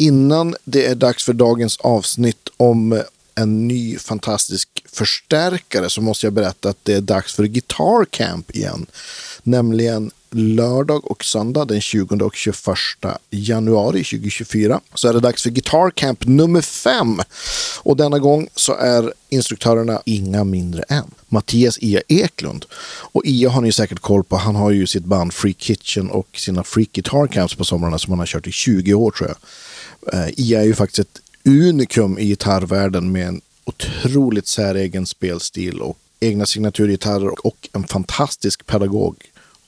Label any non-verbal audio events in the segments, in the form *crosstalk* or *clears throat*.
Innan det är dags för dagens avsnitt om en ny fantastisk förstärkare så måste jag berätta att det är dags för Guitar Camp igen. Nämligen lördag och söndag den 20 och 21 januari 2024 så är det dags för Guitar Camp nummer 5. Och denna gång så är instruktörerna inga mindre än Mattias Ia Eklund. Och Ia har ni säkert koll på. Han har ju sitt band Free Kitchen och sina Free Guitar Camps på somrarna som han har kört i 20 år tror jag. Eh, Ia är ju faktiskt ett unikum i gitarrvärlden med en otroligt säregen spelstil och egna signaturgitarrer och en fantastisk pedagog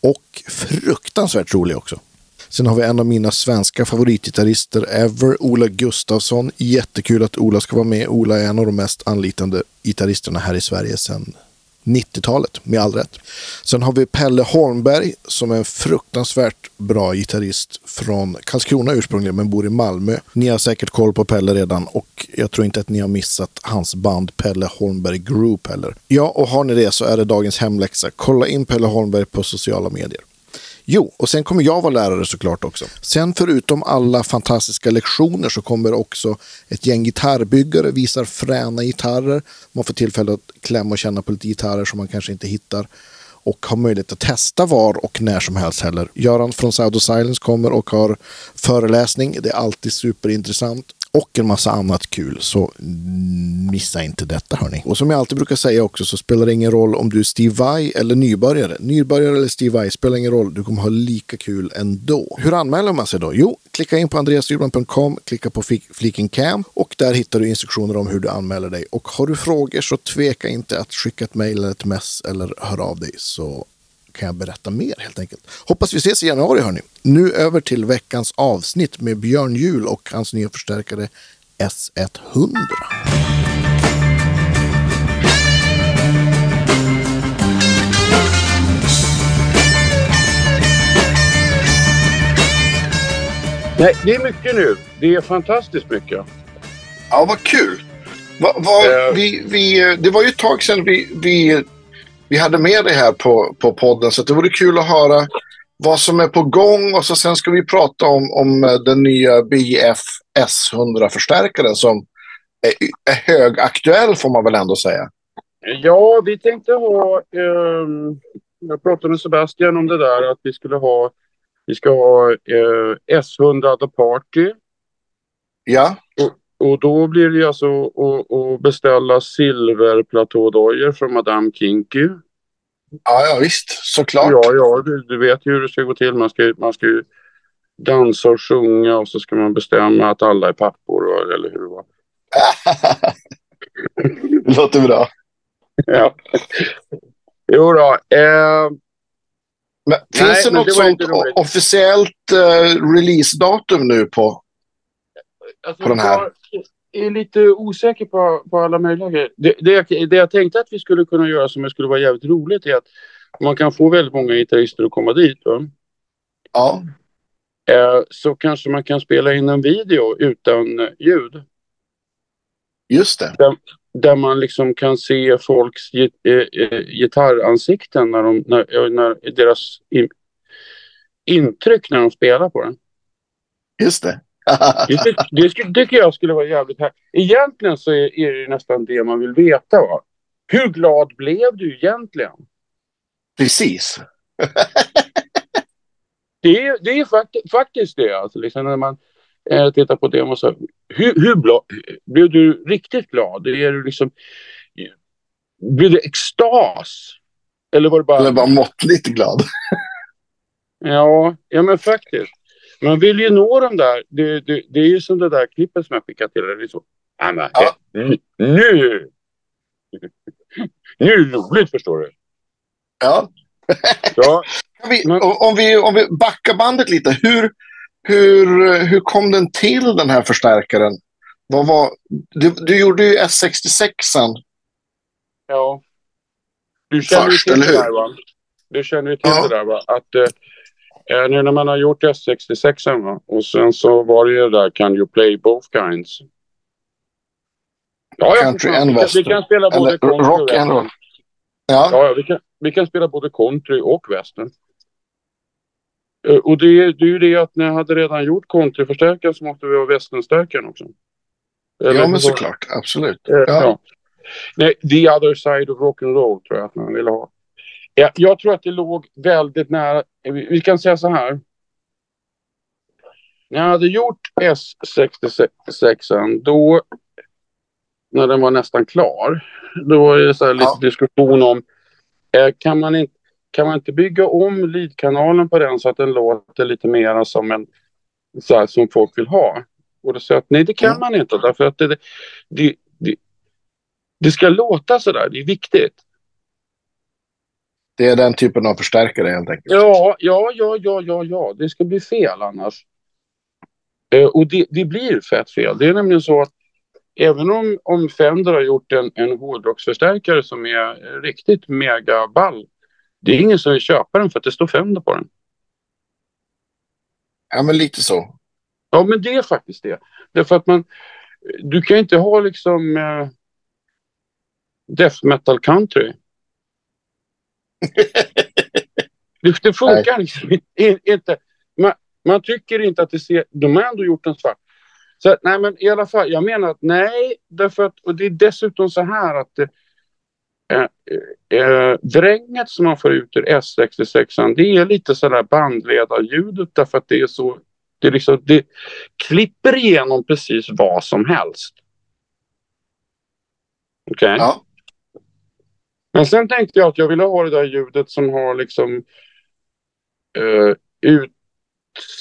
och fruktansvärt rolig också. Sen har vi en av mina svenska favoritgitarrister ever, Ola Gustafsson. Jättekul att Ola ska vara med. Ola är en av de mest anlitande gitarristerna här i Sverige sedan 90-talet, med all rätt. Sen har vi Pelle Holmberg som är en fruktansvärt bra gitarrist från Karlskrona ursprungligen, men bor i Malmö. Ni har säkert koll på Pelle redan och jag tror inte att ni har missat hans band Pelle Holmberg Group heller. Ja, och har ni det så är det dagens hemläxa. Kolla in Pelle Holmberg på sociala medier. Jo, och sen kommer jag vara lärare såklart också. Sen förutom alla fantastiska lektioner så kommer också ett gäng gitarrbyggare, visar fräna gitarrer. Man får tillfälle att klämma och känna på lite gitarrer som man kanske inte hittar och har möjlighet att testa var och när som helst heller. Göran från Sound of Silence kommer och har föreläsning. Det är alltid superintressant och en massa annat kul. Så missa inte detta hörni. Och som jag alltid brukar säga också så spelar det ingen roll om du är Steve Vai eller nybörjare. Nybörjare eller Steve Vai spelar ingen roll. Du kommer ha lika kul ändå. Hur anmäler man sig då? Jo, klicka in på andreasdyrman.com, klicka på fliken camp och där hittar du instruktioner om hur du anmäler dig. Och har du frågor så tveka inte att skicka ett mejl eller ett mess eller höra av dig så kan jag berätta mer helt enkelt. Hoppas vi ses i januari hörni. Nu över till veckans avsnitt med Björn Jul och hans nya förstärkare S100. Nej, det är mycket nu. Det är fantastiskt mycket. Ja, vad kul. Va, va, uh, vi, vi, det var ju ett tag sedan vi, vi vi hade med det här på, på podden. Så det vore kul att höra vad som är på gång och så sen ska vi prata om, om den nya BF S100-förstärkaren som är, är högaktuell får man väl ändå säga. Ja, vi tänkte ha... Eh, jag pratade med Sebastian om det där att vi skulle ha... Vi ska ha eh, S100 The Party. Ja. Och, och då blir det alltså att beställa silverplatådojor från Madame Kinky. Ja, ja visst, såklart. Ja, ja, du, du, vet ju hur det ska gå till. Man ska, man ska ju dansa och sjunga och så ska man bestämma att alla är pappor, eller hur? Va? *laughs* det låter bra. ja. Jo då. Eh... Men, finns Nej, det något sånt officiellt uh, releasedatum nu på, alltså, på den här? Jag är lite osäker på, på alla möjliga grejer. Det, det, det jag tänkte att vi skulle kunna göra som skulle vara jävligt roligt är att man kan få väldigt många gitarrister att komma dit. Va? Ja. Eh, så kanske man kan spela in en video utan ljud. Just det. Där, där man liksom kan se folks git, eh, eh, gitarransikten när, de, när, när deras in, intryck när de spelar på den. Just det det, det, tycker jag skulle vara jävligt härligt. Egentligen så är, är det nästan det man vill veta. Va? Hur glad blev du egentligen? Precis. *laughs* det, är, det är fakt faktiskt det. Alltså, liksom när man eh, tittar på det. Så, hur, hur blev du riktigt glad? Är du liksom, blev det extas? Eller var det bara... Eller bara måttligt glad. ja, ja, men faktiskt. Man vill ju nå dem där. Det, det, det är ju som det där klippet som jag skickat till dig. Ja. Nu! *laughs* Nu är det roligt, förstår du. Ja. ja. Vi, om, vi, om vi backar bandet lite. Hur, hur, hur kom den till, den här förstärkaren? Vad var, du, du gjorde ju S66an. Ja. Du känner Först, ju till det där, va? Du känner ju till ja. det där, va? Att eh, nu när man har gjort S66 va? och sen så var det ju där Can you play both kinds? Ja, country and western. Vi kan spela både country rock and roll. Ja. ja vi, kan, vi kan spela både country och western. Eh, och det, det är ju det att när jag hade redan gjort kontraförstärkaren så måste vi ha västernstärkaren också. Eller, ja, men såklart. Absolut. Eh, ja. ja. Nej, the other side of rock'n'roll tror jag att man ville ha. Ja, jag tror att det låg väldigt nära. Vi kan säga så här. När jag hade gjort S66 då när den var nästan klar. Då var det så här lite ja. diskussion om eh, kan, man inte, kan man inte bygga om lead-kanalen på den så att den låter lite mer som en så här, som folk vill ha. Och då sa jag att nej det kan mm. man inte därför att det, det, det, det ska låta så där, det är viktigt. Det är den typen av förstärkare helt enkelt. Ja, ja, ja, ja, ja, ja. det ska bli fel annars. Eh, och det, det, blir fett fel. Det är nämligen så att även om, om Fender har gjort en, en hårdrocksförstärkare som är riktigt megaball. Det är ingen som vill köpa den för att det står Fender på den. Ja, men lite så. Ja, men det är faktiskt det. Därför att man, du kan inte ha liksom eh, death metal country. *laughs* det, funkar liksom inte. Man, man tycker inte att det ser... De har ändå gjort en svart. Så nej, men i alla fall, jag menar att nej, därför att, och det är dessutom så här att äh, äh, vränget som man får ut ur S66 det är lite sådär bandledarljudet därför att det är så, det, liksom, det klipper igenom precis vad som helst. Okej? Okay? Ja. Men sen tänkte jag att jag ville ha det där ljudet som har liksom uh, ut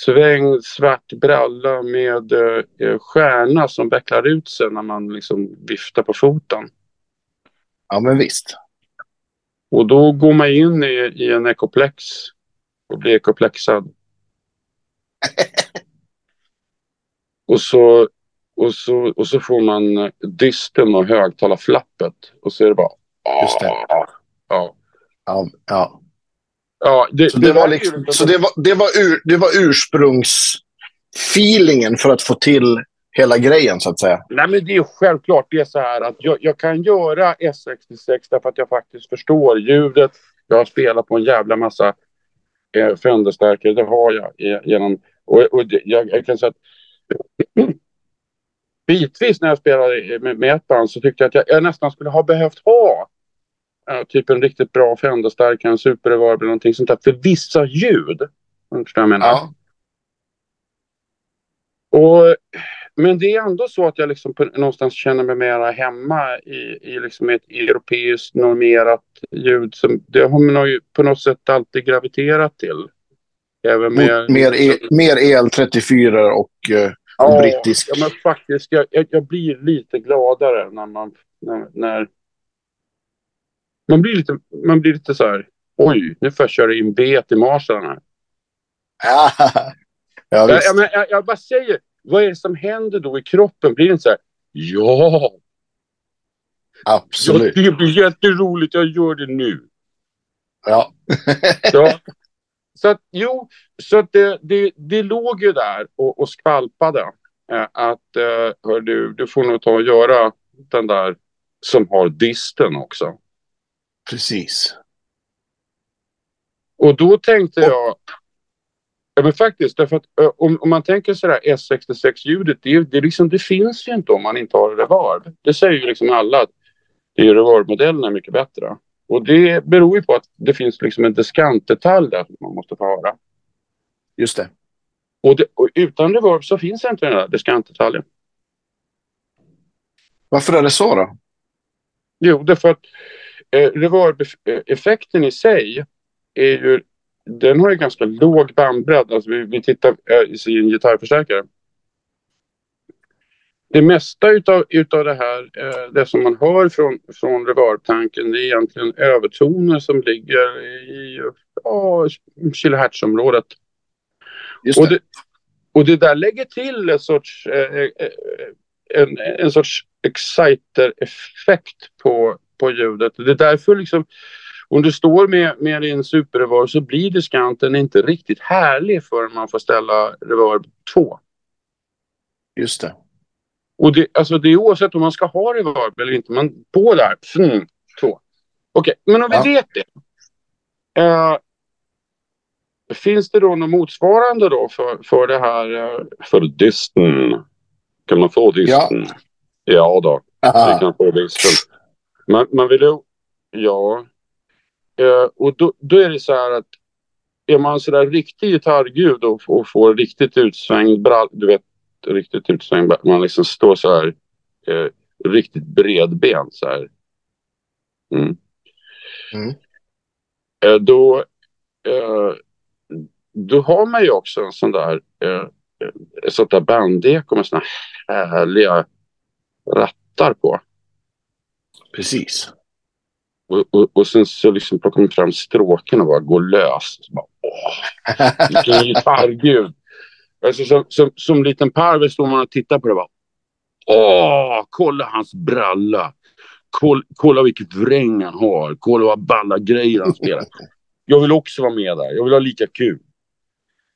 svängd svart bralla med eh, stjärna som vecklar ut sig när man liksom viftar på foten. Ja, men visst. Och då går man in i, i en ekoplex och blir ekoplexad. *laughs* och, så, och, så, och så får man disten och högtalarflappet och så är det bara... Just det. Ja. Ja, ja. Ja, det, så det, det var, liksom, så det var, det var, ur, det var ursprungsfeelingen för att få till hela grejen så att säga? Nej, men det är självklart. Det är så här att jag, jag kan göra S66 därför att jag faktiskt förstår ljudet. Jag har spelat på en jävla massa eh, Fenderstärkare. Det har jag genom... Och, och det, jag, jag, kan säga att bitvis när jag spelade med, med band så tyckte jag att jag, jag nästan skulle ha behövt ha typ en riktigt bra Fender-stärkare, en superreverb eller någonting sånt där för vissa ljud. Om du jag menar? Ja. Och, men det är ändå så att jag liksom på, någonstans känner mig mera hemma i, i liksom ett europeiskt normerat ljud. Som, det har man ju på något sätt alltid graviterat till. Även med, mer, e, mer EL34 och, uh, ja, brittisk. Ja, men faktiskt. Jag, jag, jag, blir lite gladare när man när, när man blir lite, man blir lite så här, oj, nu får jag köra in B till Marshall här. ja, *laughs* jag, jag, jag, jag, bara säger, vad är det som händer då i kroppen? Blir det inte så här, ja. Absolut. Ja, det blir jätteroligt, jag gör det nu. Ja. ja. Så att, jo, så att det, det, det låg ju där och, och skvalpade. Eh, att, eh, hör du, du får nog ta och göra den där som har disten också. Precis. Och då tänkte jag, ja men faktiskt, därför att om, om man tänker sådär S66-ljudet, det, det, liksom, det finns ju inte om man inte har reverb. Det säger ju liksom alla att reverb-modellen är mycket bättre. Och det beror ju på att det finns liksom en diskantdetalj där som man måste få höra. Just det. Och, det, och utan reverb så finns inte den där diskantdetaljen. Varför är det så då? Jo, därför att eh, reverb-effekten i sig är ju, den har ju ganska låg bandbredd. Alltså vi, vi tittar eh, i en gitarrförstärkare. Det mesta utav, utav det här, eh, det som man hör från, från reverb-tanken, det är egentligen övertoner som ligger i ja, kilohertzområdet. Just det. Och, det, och det där lägger till en sorts, eh, eh en, en sorts exciter-effekt på, på ljudet. Det är därför liksom, om du står med, med din superreverb så blir diskanten inte riktigt härlig förrän man får ställa reverb 2. Just det. Och det, alltså det är oavsett om man ska ha reverb eller inte. Man på där, mm, två. Okej, okay, men om vi ja. vet det. Uh, finns det då något motsvarande då för, för det här, eh, för disten? Kan man få disten? Ja, ja då, vi kan få disten. Man, man vill ju, ja. Eh, och då, då är det så här att är man sådär riktig gitarrgud och, och får riktigt utsvängd brall, du vet, riktigt utsvängd, man liksom står så här eh, riktigt bredbent så här. Mm. Mm. Eh, då, eh, då har man ju också en sån där eh, ett sånt där bandeko med såna härliga rattar på. Precis. Och, och, och sen så liksom plockar man fram stråken och bara går lös. Så bara, åh, vilken *laughs* gitarrgud. Alltså, som, som, som liten parvel står man och tittar på det bara, åh, kolla hans bralla. Kolla, kolla vilket vräng han har. Kolla vad balla grejer han spelar. *laughs* Jag vill också vara med där. Jag vill ha lika kul.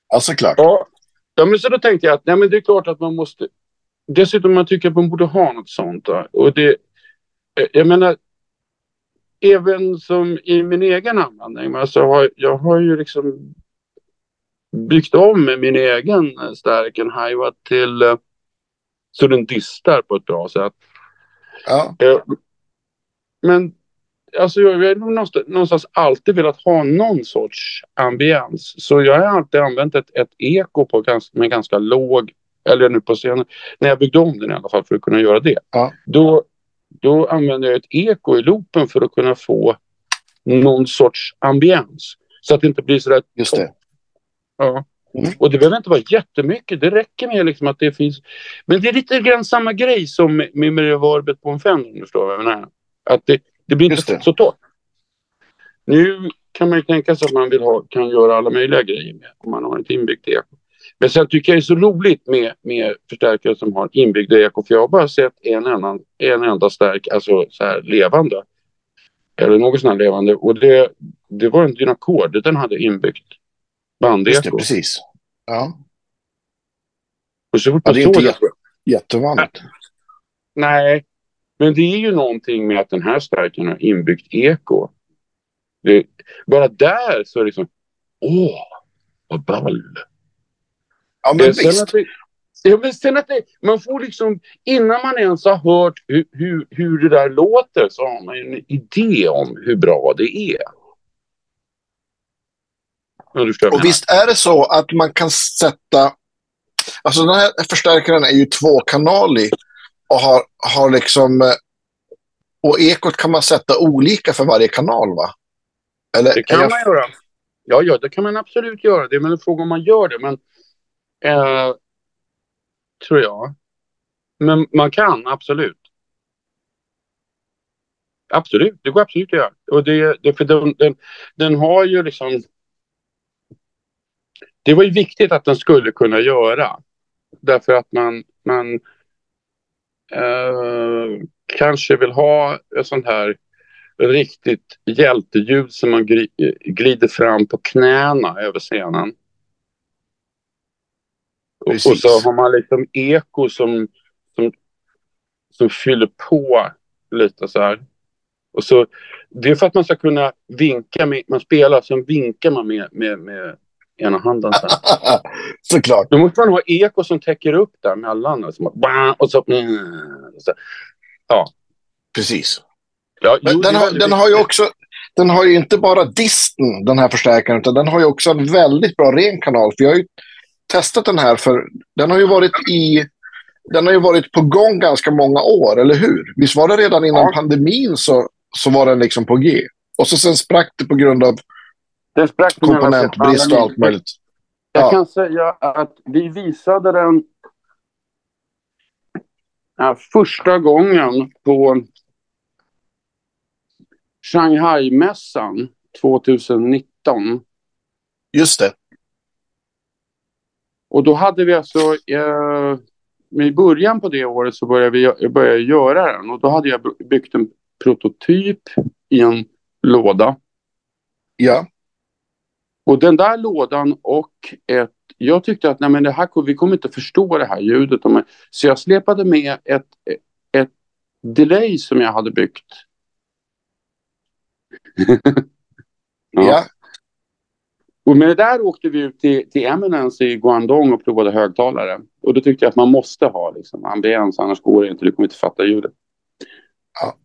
Ja, såklart. Ja, ja men så då tänkte jag att nej, men det är klart att man måste... Dessutom man tycker att man borde ha något sånt. Och det, jag menar, även som i min egen användning. Alltså, har, jag har ju liksom byggt om min egen stärken Haiwa till eh, så den distar på ett bra sätt. Ja. Eh, men alltså jag har någonstans, alltid velat ha någon sorts ambiens. Så jag har alltid använt ett, ett eko på ganska, med ganska låg, eller nu på scenen, när jag byggde om den i alla fall för att kunna göra det. Ja. Då, då använder jag ett eko i loopen för att kunna få någon sorts ambiens. Så att det inte blir sådär... Just det. Ja. Mm. Och det behöver inte vara jättemycket. Det räcker med liksom att det finns... Men det är lite grann samma grej som med, med reverbet på en Fender, om du förstår vad jag menar. Att det, det blir inte så torrt. Nu kan man ju tänka sig att man vill ha, kan göra alla möjliga grejer med om man har ett inbyggt eko. Men sen tycker jag det är så roligt med, med förstärkare som har inbyggda eko. För jag har bara sett en, annan, en enda stärk, alltså så här levande. Eller något sånt här levande. Och det, det var en Dynacord, den hade inbyggt bandeko. Just det, precis. Ja. Och så ja, det är inte jätte, jättevanligt. Nej, men det är ju någonting med att den här stärken har inbyggt eko. Det, bara där så är det liksom, åh, vad ball. Ja, men visst. Det, ja, men sen att det, man får liksom, innan man ens har hört hur, hur, hur det där låter så har man en idé om hur bra det är. Och visst är det så att man kan sätta... Alltså den här förstärkaren är ju tvåkanalig och har, har liksom... Eh, och ekot kan man sätta olika för varje kanal, va? Eller, det kan jag... man göra. Ja, ja, det kan man absolut göra. Det är en fråga om man gör det, men... Eh, tror jag. Men man kan absolut. Absolut, det går absolut att göra. Och det, det, för den, den, den har ju liksom... Det var ju viktigt att den skulle kunna göra. Därför att man, man eh, kanske vill ha ett sånt här riktigt hjälteljud som man glider fram på knäna över scenen. Och, och, så har man liksom eko som, som, som fyller på lite så här. Och så, det är för att man ska kunna vinka med, man spelar, sen vinkar man med, med, med ena handen. Så *laughs* Såklart. Då måste man ha eko som täcker upp där mellan. Och så, och så, så ja. Precis. Ja, jo, den, har, den har ju också, den har ju inte bara disten, den här förstärkaren, utan den har ju också en väldigt bra ren kanal. För jag har ju testat den här, för den har ju varit i den har ju varit på gång ganska många år, eller hur? Visst var det redan innan ja. pandemin så, så var den liksom på G? Och så sen sprack det på grund av den sprack komponentbrist och allt möjligt. Jag ja. kan säga att vi visade den ja, första gången på Shanghai-mässan 2019. Just det. Och då hade vi alltså, eh, i början på det året så började vi började göra den och då hade jag byggt en prototyp i en låda. Ja. Och den där lådan och ett jag tyckte att nej men det här, vi kommer inte förstå det här ljudet. Så jag släpade med ett, ett delay som jag hade byggt. *laughs* ja. Och med det där åkte vi ut till, till Eminence i Guangdong och provade högtalare. Och då tyckte jag att man måste ha liksom, ambiens, annars går det inte. Du kommer inte fatta ljudet. Ja.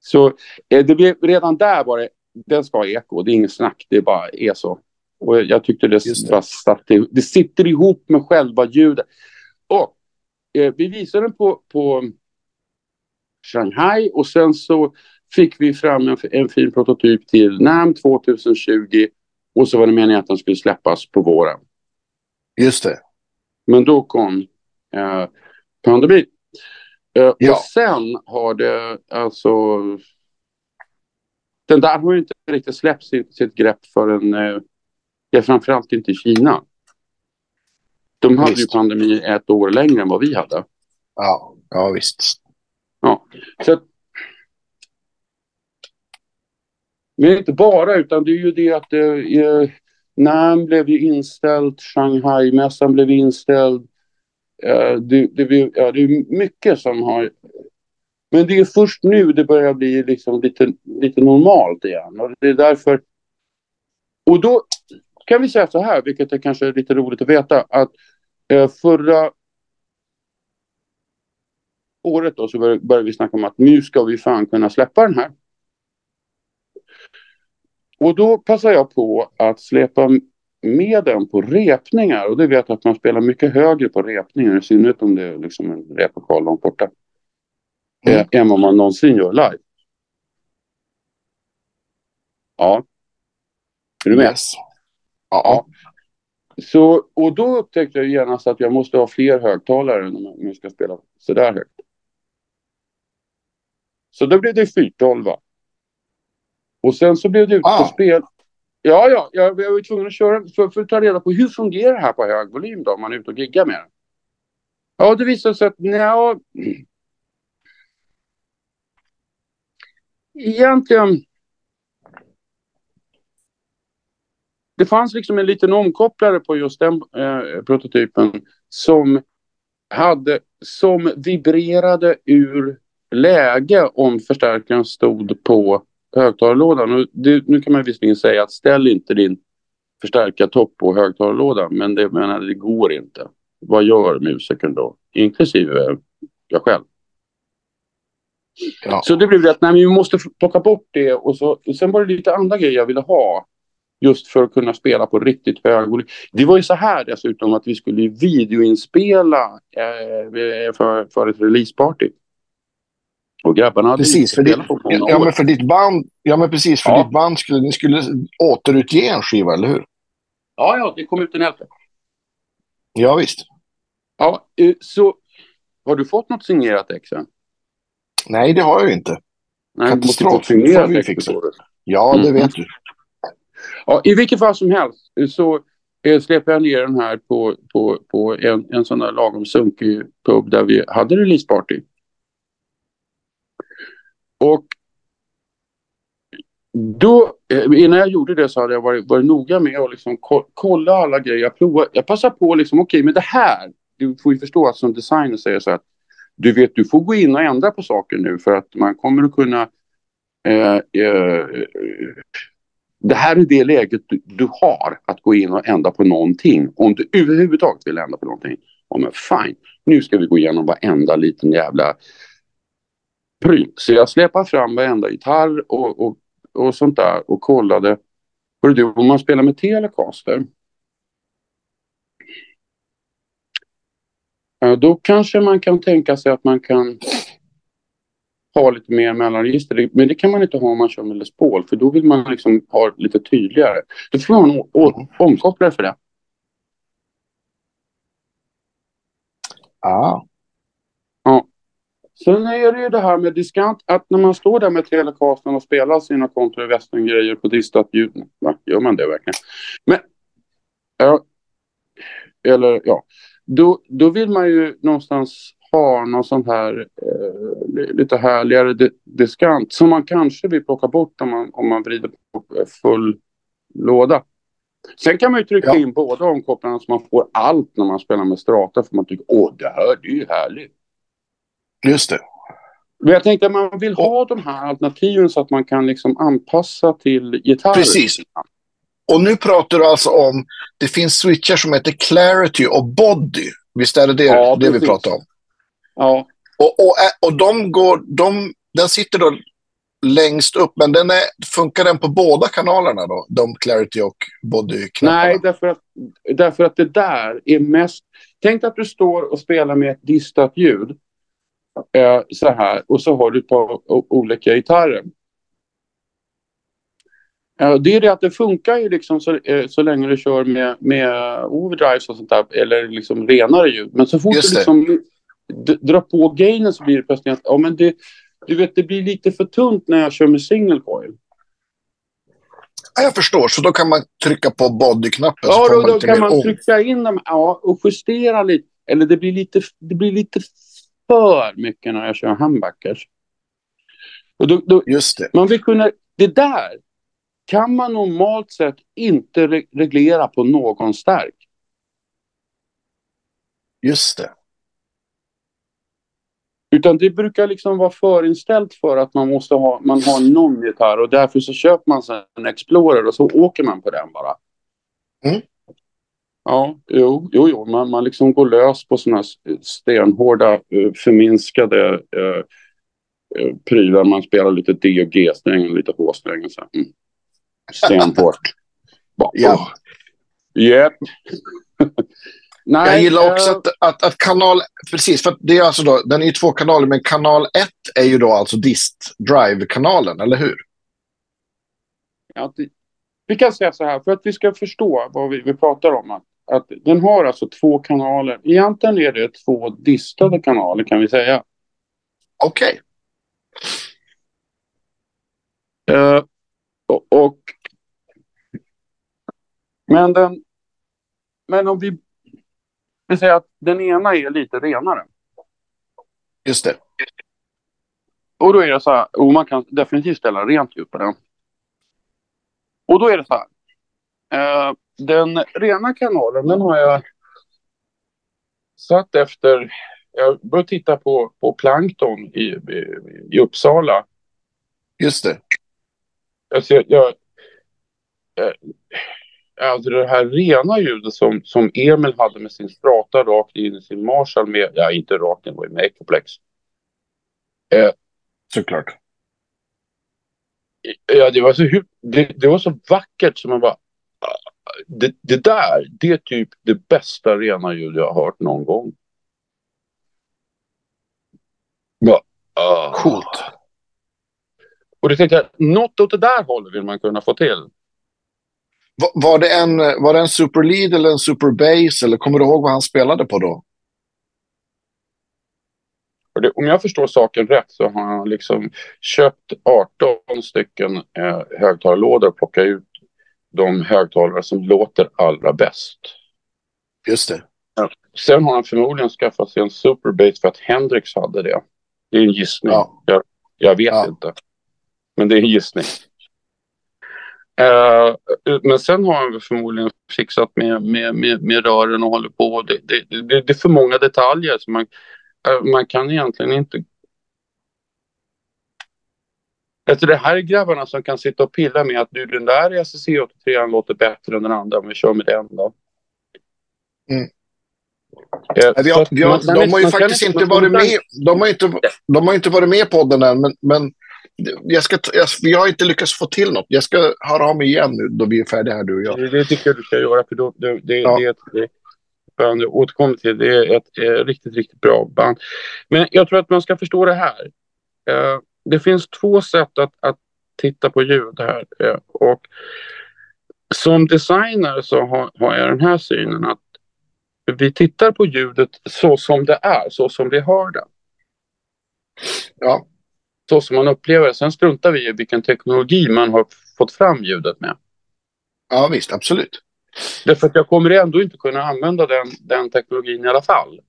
Så eh, det blev, redan där var det, den ska ha eko. Det är inget snack, det bara är så. Och jag tyckte det, det. Bara satt, det sitter ihop med själva ljudet. Och eh, vi visade den på, på Shanghai och sen så fick vi fram en, en fin prototyp till NAM 2020 och så var det meningen att den skulle släppas på våren. Just det. Men då kom eh, pandemin. Eh, ja. Och sen har det alltså... Den där har ju inte riktigt släppt sitt, sitt grepp förrän... Eh, framförallt inte i Kina. De hade visst. ju pandemi ett år längre än vad vi hade. Ja, ja visst. Ja, så Men inte bara, utan det är ju det att eh, NAM blev ju inställd, Shanghai-mässan blev inställd. Eh, det, det, ja, det är mycket som har... Men det är först nu det börjar bli liksom lite, lite normalt igen. Och det är därför... Och då kan vi säga så här, vilket är kanske lite roligt att veta, att eh, förra året då så började vi snacka om att nu ska vi fan kunna släppa den här. Och då passar jag på att släpa med den på repningar och det vet jag att man spelar mycket högre på repningar i synnerhet om det är liksom en replokal långt borta. Mm. Eh, än vad man någonsin gör live. Ja. Är du med? Yes. Ja. Så, och då upptäckte jag genast att jag måste ha fler högtalare om jag ska spela sådär högt. Så då blev det 412. Och sen så blev det utespel. Ah. Ja, ja, jag, jag var tvungen att köra för, för att ta reda på hur fungerar det här på hög volym då om man är ute och giggar med det. Ja, det visade sig att nja, egentligen. Det fanns liksom en liten omkopplare på just den eh, prototypen som hade som vibrerade ur läge om förstärkaren stod på högtalarlådan. Och det, nu kan man visserligen säga att ställ inte din förstärkartopp på högtalarlådan, men det, menar, det går inte. Vad gör musikern då? Inklusive jag själv. Ja. Så det blev rätt, nej men vi måste plocka bort det och så, och sen var det lite andra grejer jag ville ha. Just för att kunna spela på riktigt hög volym. Det var ju så här dessutom att vi skulle videoinspela eh, för, för ett releaseparty. Och grabbarna hade precis, för ditt, ja, men för ditt band, ja, men precis, för ja. ditt band skulle ni skulle återutge en skiva, eller hur? Ja, ja, det kom ut en elfte. Ja, visst. Ja, eh, så har du fått något signerat ex Nej, det har jag inte. Nej, Katastrof. Signerat vi fixa. Ja, det mm. vet du. Ja, I vilket fall som helst så eh, släpper jag ner den här på, på, på en, en sån där lagom sunkig pub där vi hade releaseparty. Och då, eh, innan jag gjorde det så hade jag varit, varit noga med att liksom kolla alla grejer. Jag, provar, jag passar på liksom, okej, okay, men det här, du får ju förstå att som designer säger så att du vet, du får gå in och ändra på saker nu för att man kommer att kunna eh, eh, det här är det läget du, du, har att gå in och ändra på någonting. Om du överhuvudtaget vill ändra på någonting. Ja, men fine, nu ska vi gå igenom varenda liten jävla pryl. Så jag släpade fram varenda gitarr och, och, och sånt där och kollade. Hörru du, om man spelar med Telecaster. Då kanske man kan tänka sig att man kan ha lite mer mellanregister. Men det kan man inte ha om man kör med Les Paul, för då vill man liksom ha lite tydligare. Då får man en omkopplare för det. Ah. Sen är det ju det här med diskant, att när man står där med Telecasten och spelar sina kontra grejer på distat ljud. Va? Gör man det verkligen? Men, ja, eller ja, då, då vill man ju någonstans ha någon sån här eh, lite härligare diskant som man kanske vill plocka bort om man, om man vrider på full låda. Sen kan man ju trycka ja. in båda omkopplarna så man får allt när man spelar med strata för man tycker åh det här det är ju härligt. Just det. Men jag tänkte att man vill ha de här alternativen så att man kan liksom anpassa till gitarren. Precis. Och nu pratar du alltså om, det finns switchar som heter Clarity och Body. Visst är det det, ja, det vi pratar om? Ja. Och, och, och de går, de, den sitter då längst upp, men den är, funkar den på båda kanalerna då? De Clarity och Body-knapparna? Nej, därför att, därför att det där är mest... Tänk att du står och spelar med ett distat ljud. Eh, så här, och så har du ett par olika gitarrer. Det är det att det funkar ju liksom så, eh, så länge du kör med, med overdrives och sånt där, eller liksom renare ljud. Men så fort du liksom drar på gainen så blir det plötsligt att ja, men det, du vet, det blir lite för tunt när jag kör med single coil. Ja, jag förstår, så då kan man trycka på bodyknappen. Ja, då, då kan man om. trycka in dem ja, och justera lite. Eller det blir lite, det blir lite för mycket när jag kör humbuckers. Och då, då, Just det. Man vill kunna, det där kan man normalt sett inte re reglera på någon stärk. Just det. Utan det brukar liksom vara förinställt för att man måste ha, man har någon gitarr och därför så köper man sig en Explorer och så åker man på den bara. Mm. Ja, jo, jo, jo. Man, man liksom går lös på sådana stenhårda eh, förminskade eh, eh, prylar. Man spelar lite D och G-sträng och lite H-sträng. Mm. Stenhårt. ja. Yep. *laughs* Nej, jag gillar också uh, att, att, att, kanal, precis, för det är alltså då, den är ju två kanaler, men kanal 1 är ju då alltså dist drive-kanalen, eller hur? Ja, det, vi kan säga så här, för att vi ska förstå vad vi, vi pratar om, att, att den har alltså två kanaler. Egentligen är det två distade kanaler kan vi säga. Okej. Okay. Uh, eh, och, och, men den, men om vi vi säger att den ena är lite renare. Just det. Och då är det så här, och man kan definitivt ställa rent ljud på den. Och då är det så här. Eh, den rena kanalen, den har jag satt efter, jag började titta på, på plankton i, i, i Uppsala. Just det. Alltså jag, jag, eh, alltså det här rena ljudet som, som Emil hade med sin strata rakt in i sin Marshall med, ja inte rakt in, med Ecoplex. Eh, Såklart. Ja, det var så, det, det var så vackert som man bara, det, det där, det är typ det bästa rena ljud jag har hört någon gång. Ja, uh. Coolt. Och det tänkte jag, något åt det där hållet vill man kunna få till. Var det en, var det en Super Lead eller en Super Bass? Eller kommer du ihåg vad han spelade på då? Det, om jag förstår saken rätt så har han liksom köpt 18 stycken eh, högtalarlådor och plockat ut de högtalare som låter allra bäst. Just det. Ja. Sen har han förmodligen skaffat sig en Super Bass för att Hendrix hade det. Det är en gissning. Ja. Jag, jag, vet ja. inte. Men det är en gissning. Uh, men sen har han förmodligen fixat med, med, med, med rören och håller på. Det, det, det, det är för många detaljer så man, uh, man kan egentligen inte... Alltså det här är grabbarna som kan sitta och pilla med att du, den där SSC83 låter bättre än den andra om vi kör med den då. Mm. Uh, vi har, vi har, de har ju faktiskt inte varit med. De har inte, de har inte varit med på den än, men, men jag ska, jag, vi har inte lyckats få till något. Jag ska höra av mig igen nu då vi är färdiga här, du och jag. Det, det tycker jag du ska göra, för då, det, det, ja. det, är det jag återkommer till. Det är ett, ett riktigt, riktigt bra band. Men jag tror att man ska förstå det här. Uh, det finns två sätt att, att titta på ljud här. Uh, och som designer så har, har jag den här synen att vi tittar på ljudet så som det är, så som vi hör det. Ja så som man upplever det. Sen struntar vi i vilken teknologi man har fått fram ljudet med. Ja visst, absolut. Därför att jag kommer ändå inte kunna använda den, den teknologin i alla fall.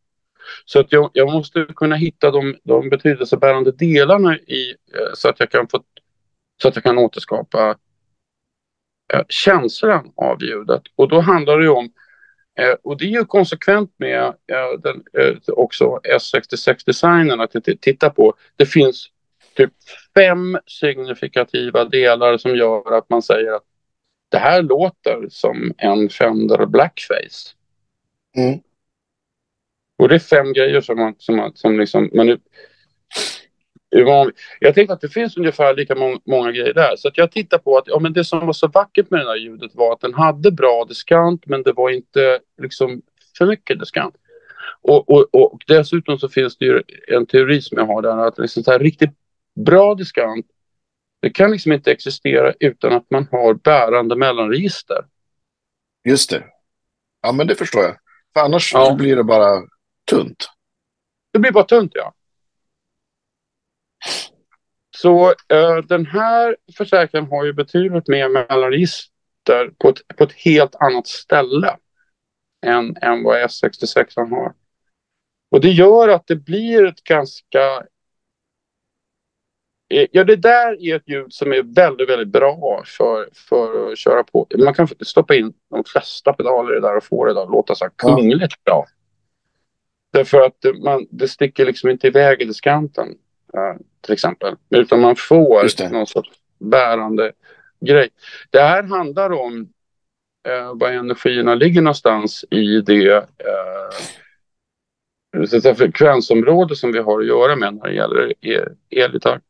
Så att jag, jag måste kunna hitta de, de betydelsebärande delarna i eh, så att jag kan få så att jag kan återskapa eh, känslan av ljudet. Och då handlar det ju om eh, och det är ju konsekvent med den, också S66-designen att titta på. Det finns typ fem signifikativa delar som gör att man säger att det här låter som en Fender Blackface. Mm. Och det är fem grejer som man, som man, som liksom, man jag tänkte att det finns ungefär lika många, många grejer där. Så att jag tittar på att ja, men det som var så vackert med det här ljudet var att den hade bra diskant men det var inte liksom för mycket diskant. Och, och, och dessutom så finns det ju en teori som jag har där att liksom så här riktigt bra diskant det kan liksom inte existera utan att man har bärande mellanregister. Just det. Ja, men det förstår jag. För annars ja. blir det bara tunt. Det blir bara tunt, ja. Så uh, den här försäkringen har ju betydligt mer mellanregister på ett, på ett helt annat ställe än, än vad S66 har. Och det gör att det blir ett ganska... Eh, ja, det där är ett ljud som är väldigt, väldigt bra för, för att köra på. Man kan stoppa in de flesta pedaler i det där och få det där att låta så här kungligt bra. Därför att man, det sticker liksom inte iväg i diskanten uh, till exempel. Utan man får någon sorts bärande grej. Det här handlar om uh, var energierna ligger någonstans i det uh, frekvensområde som vi har att göra med när det gäller elgitarr.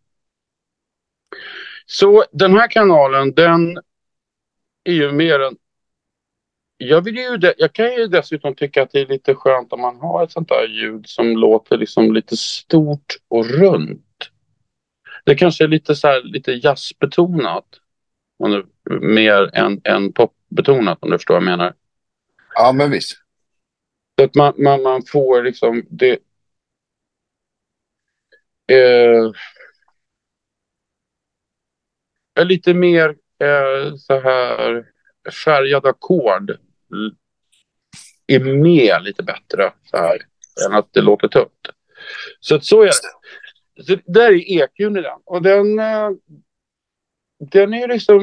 Så den här kanalen den är ju mer en jag, vill ju de, jag kan ju dessutom tycka att det är lite skönt om man har ett sånt där ljud som låter liksom lite stort och runt. Det kanske är lite så här, lite jazzbetonat. mer än, än popbetonat om du förstår vad jag menar. Ja, men visst. Så att man, man, man får liksom det... Eh, lite mer eh, så här färgade ackord är med lite bättre så här än att det låter tungt. Så att så är det. Så där är EQn i den. Och den, eh, den är liksom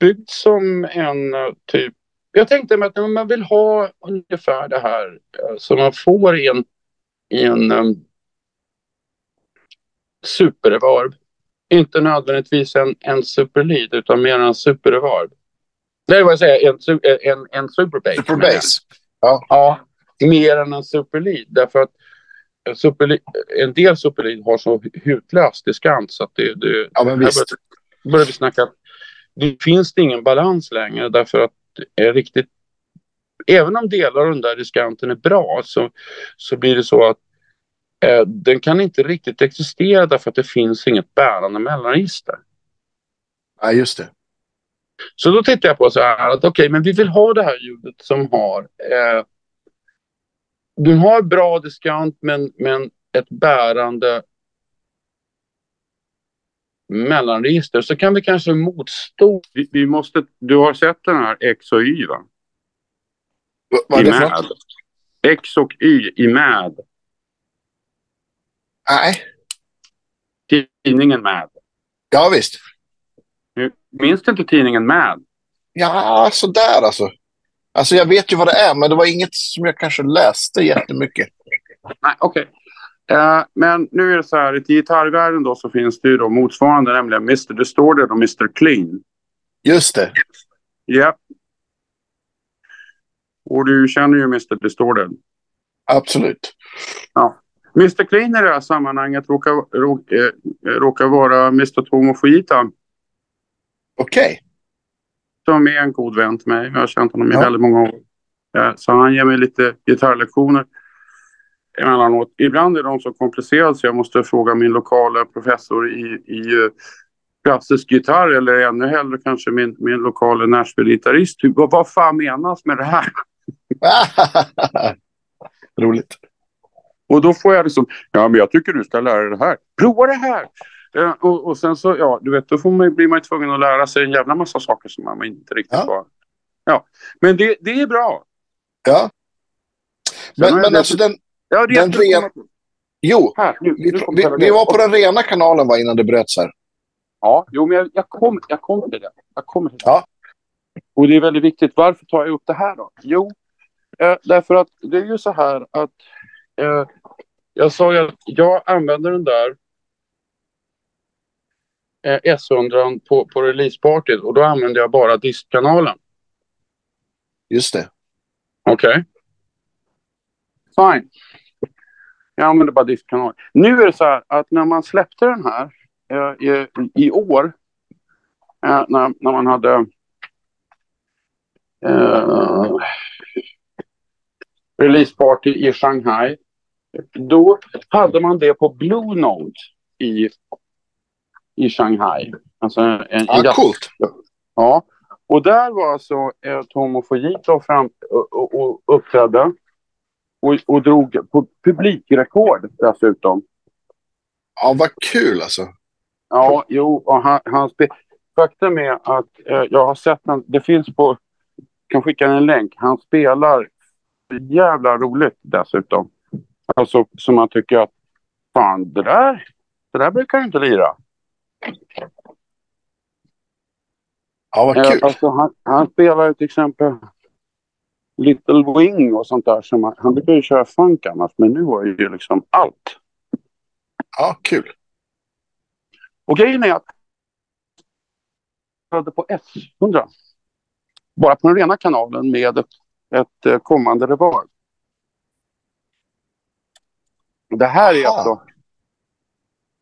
byggd som en eh, typ... Jag tänkte mig att man vill ha ungefär det här eh, som man får i en, i en um, superreverb. Inte nödvändigtvis en, en superlead utan mer en superreverb. Nej, vad jag säger, en, en, en superbase. Superbase. Ja. ja, mer än en superlead. Därför att en, superlead, en del superlead har så hutlös diskant så att det... det ja, men visst. Börjar, börjar vi snacka. Det finns det ingen balans längre därför att det är riktigt... Även om delar av den där diskanten är bra så, så blir det så att den kan inte riktigt existera därför att det finns inget bärande mellanregister. Ja, just det. Så då tittar jag på så här att okej, okay, men vi vill ha det här ljudet som har eh, du har bra diskant men, men ett bärande mellanregister så kan vi kanske motstå. Vi, vi, måste, du har sett den här X och Y va? vad är det för? X och Y i MAD. Nej. Tidningen MAD. Ja visst. Minns du inte tidningen Mad? Ja, sådär alltså. Alltså jag vet ju vad det är, men det var inget som jag kanske läste jättemycket. Nej, okej. Okay. Uh, eh, men nu är det så här, i gitarrvärlden då så finns det ju då motsvarande, nämligen Mr. Distorted och Mr. Clean. Just det. Ja. Yeah. Och du känner ju Mr. Distorted. Absolut. Ja. Mr. Clean i det här sammanhanget råkar, råkar, eh, råkar vara Mr. Tomo Fujita. Okej. Okay. Som är en god vän till mig. Jag har känt honom i ja. väldigt många år. Så han ger mig lite gitarrlektioner emellanåt. Ibland är de så komplicerade så jag måste fråga min lokala professor i, i eh, klassisk gitarr eller ännu hellre kanske min, min lokala Nashville-gitarrist. Vad, vad fan menas med det här? *laughs* Roligt. Och då får jag liksom, ja men jag tycker du ska lära dig det här. Prova det här! Eh, och, och, sen så, ja, du vet, då får man, blir man tvungen att lära sig en jävla massa saker som man inte riktigt ja. var. Ja, men det, det är bra. Ja. Men, men det, alltså den... Ja, det den ren... Jo, här, nu, vi, vi, vi, var på den rena kanalen va, innan det bröts här. Ja, jo, men jag, jag kommer jag kom till det. Jag kommer till det. Ja. Och det är väldigt viktigt. Varför tar jag upp det här då? Jo, eh, därför att det är ju så här att eh, jag sa ju att jag använder den där eh, S100 på, på releasepartyt och då använde jag bara diskkanalen. Just det. Okej. Okay. Fine. Jag använder bara diskkanal. Nu är det så här att när man släppte den här eh, i, i, år, eh, när, när man hade eh, releaseparty i Shanghai, då hade man det på Blue Note i, i Shanghai. Alltså en, en ja, coolt. Ja, och där var alltså eh, Tomo Fujito fram och, och, och uppträdde och, och drog på publikrekord dessutom. Ja, vad kul alltså. Ja, jo, och han, han Faktum är att eh, jag har sett den. Det finns på... kan skicka en länk. Han spelar jävla roligt dessutom. Alltså som man tycker att fan, det där, det där brukar inte lira. Ja, vad kul. Eh, alltså, han, han spelar till exempel Little Wing och sånt där. Som han, brukar ju köra funk annars, men nu var det ju liksom allt. Ja, kul. Och grejen är att jag på S100. Bara på den rena kanalen med ett, ett eh, kommande reverb. Det här är alltså...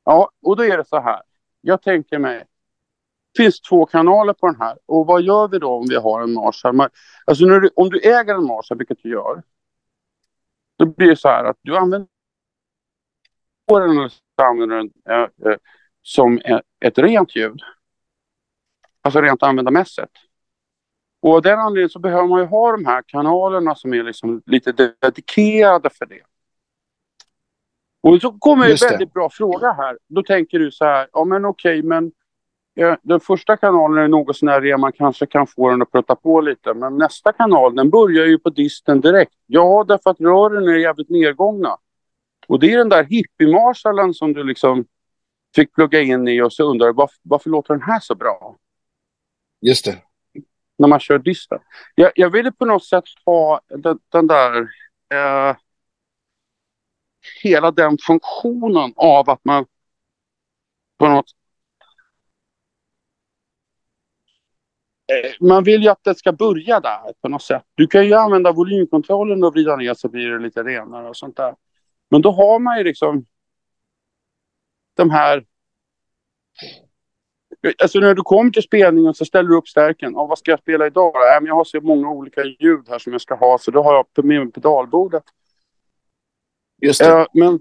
Ja, och då är det så här. Jag tänker mig det finns två kanaler på den här. Och vad gör vi då om vi har en Marshall? Alltså du, om du äger en Marshall, vilket du gör, då blir det så här att du använder den eller använder den äh, äh, som ett rent ljud. Alltså rent användarmässigt. Och av den anledningen så behöver man ju ha de här kanalerna som är liksom lite dedikerade för det. Och så kommer en väldigt bra fråga här. Då tänker du så här, ja men okej, men Ja, den första kanalen är något sånär man kanske kan få den att prutta på lite. Men nästa kanal den börjar ju på disten direkt. Ja, därför att rören är jävligt nedgångna. Och det är den där hippie som du liksom fick plugga in i och så undrar varför, varför låter den här så bra? Just det. När man kör disten. Jag, jag ville på något sätt ha den, den där eh, hela den funktionen av att man på något eh, man vill ju att det ska börja där på något sätt. Du kan ju använda volymkontrollen och vrida ner så blir det lite renare och sånt där. Men då har man ju liksom de här... Alltså när du kommer till spelningen så ställer du upp stärken. Ja, vad ska jag spela idag? Äh, men jag har så många olika ljud här som jag ska ha så då har jag med mig pedalbordet. Just det. Äh, men,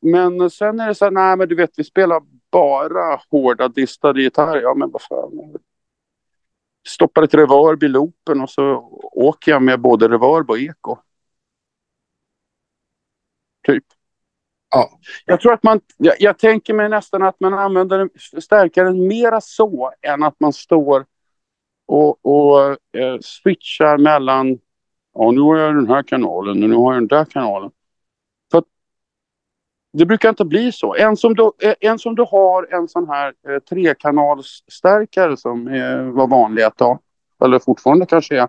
men sen är det så här, nej men du vet vi spelar bara hårda distade gitarrer. Ja men vad fan stoppar ett reverb i loopen och så åker jag med både reverb och eko. Typ. Ja. Jag tror att man, jag, jag, tänker mig nästan att man använder stärkaren mera så än att man står och, och eh, switchar mellan, ja nu har jag den här kanalen och nu har jag den där kanalen det brukar inte bli så. En som du, eh, en som du har en sån här eh, trekanalsstärkare som eh, var vanlig att ha, eller fortfarande kanske är.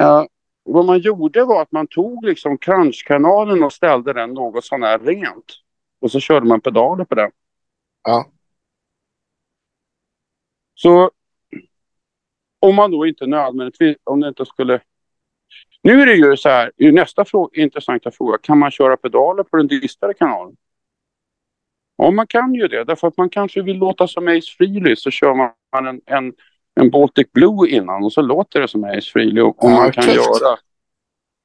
Eh, vad man gjorde var att man tog liksom crunchkanalen och ställde den något sån här rent. Och så körde man pedaler på den. Ja. Så om man då inte nödvändigtvis, om det inte skulle nu är det ju så här, nästa fråga, intressanta fråga, kan man köra pedaler på den distade kanalen? Ja, man kan ju det, därför att man kanske vill låta som Ace Frehley så kör man en, en, en Baltic Blue innan och så låter det som Ace Frehley. Och, ja, man kan göra...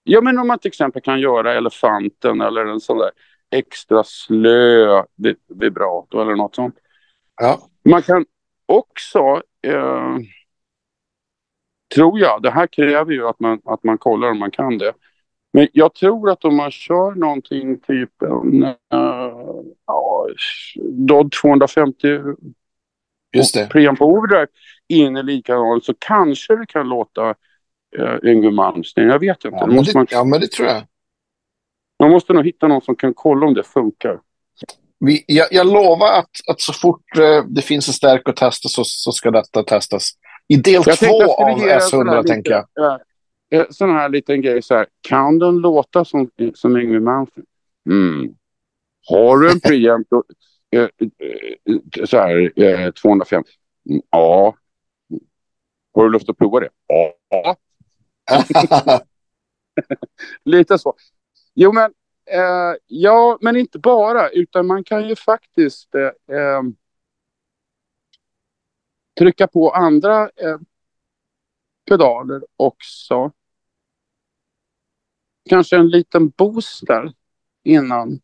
Ja, men om man till exempel kan göra Elefanten eller en sån där extra slö vibrato eller något sånt. Ja. Man kan också eh, tror jag. Det här kräver ju att man, att man kollar om man kan det. Men jag tror att om man kör någonting typ en uh, ja, Dodd 250 Just det. preamp overdrive in i likadant så kanske det kan låta uh, Yngwie Malmsteen. Jag vet inte. Ja men det, man... ja, men det tror jag. Man måste nog hitta någon som kan kolla om det funkar. Vi, jag, jag lovar att, att så fort uh, det finns en stärk att testa så, så ska detta testas. I del jag två av S100 tänker jag. Ja, sån här liten grej så här. Kan den låta som, som Yngwie Malmsteen? Mm. Har du en preamp eh, eh, så här, eh, 250. Ja. Har du lust att prova det? Ja. *laughs* Lite så. Jo, men eh, ja, men inte bara, utan man kan ju faktiskt eh trycka på andra eh, pedaler också. Kanske en liten booster innan.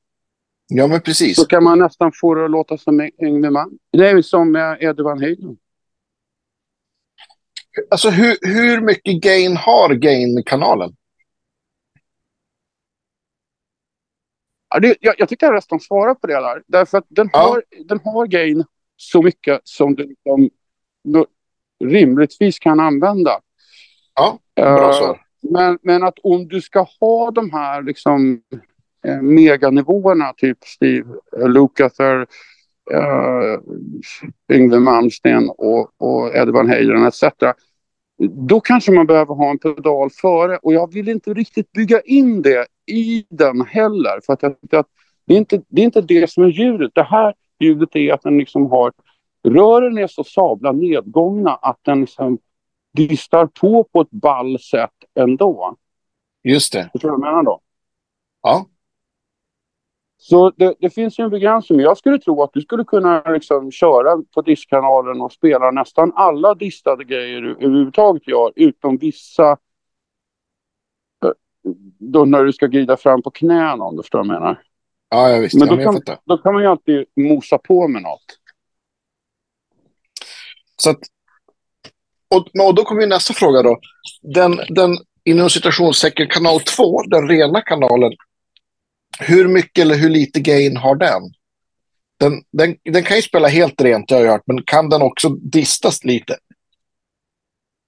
Ja, men precis. Så kan man nästan få det att låta som Yngwie. Det är ju som Eddie Van Halen. Alltså hur, hur mycket gain har gain-kanalen? Ja, det, jag, jag tycker jag nästan svarar på det där. Därför att den, ja. har, den har gain så mycket som du liksom, rimligtvis kan använda. Ja, bra uh, svar. Men, men att om du ska ha de här liksom, eh, meganivåerna, typ Steve Lukather, uh, Yngwie Malmsteen och, och Eddie Van Halen etc. Då kanske man behöver ha en pedal före och jag vill inte riktigt bygga in det i den heller. För att, att det, är inte, det är inte det som är ljudet. Det här ljudet är att den liksom har rören är så sabla nedgångna att den liksom distar på på ett ball sätt ändå. Just det. Förstår du vad jag menar då? Ja. Så det, det, finns ju en begränsning. Jag skulle tro att du skulle kunna liksom köra på diskkanalen och spela nästan alla distade grejer du överhuvudtaget gör, utom vissa eh, då när du ska glida fram på knäna om du förstår vad jag menar. Ja, jag visst. Men då, kan, då kan man ju alltid mosa på med något. Så att, och, och då kommer nästa fråga då. Den, den inom citationstecken kanal 2, den rena kanalen, hur mycket eller hur lite gain har den? Den, den, den kan ju spela helt rent, jag har hört, men kan den också distas lite?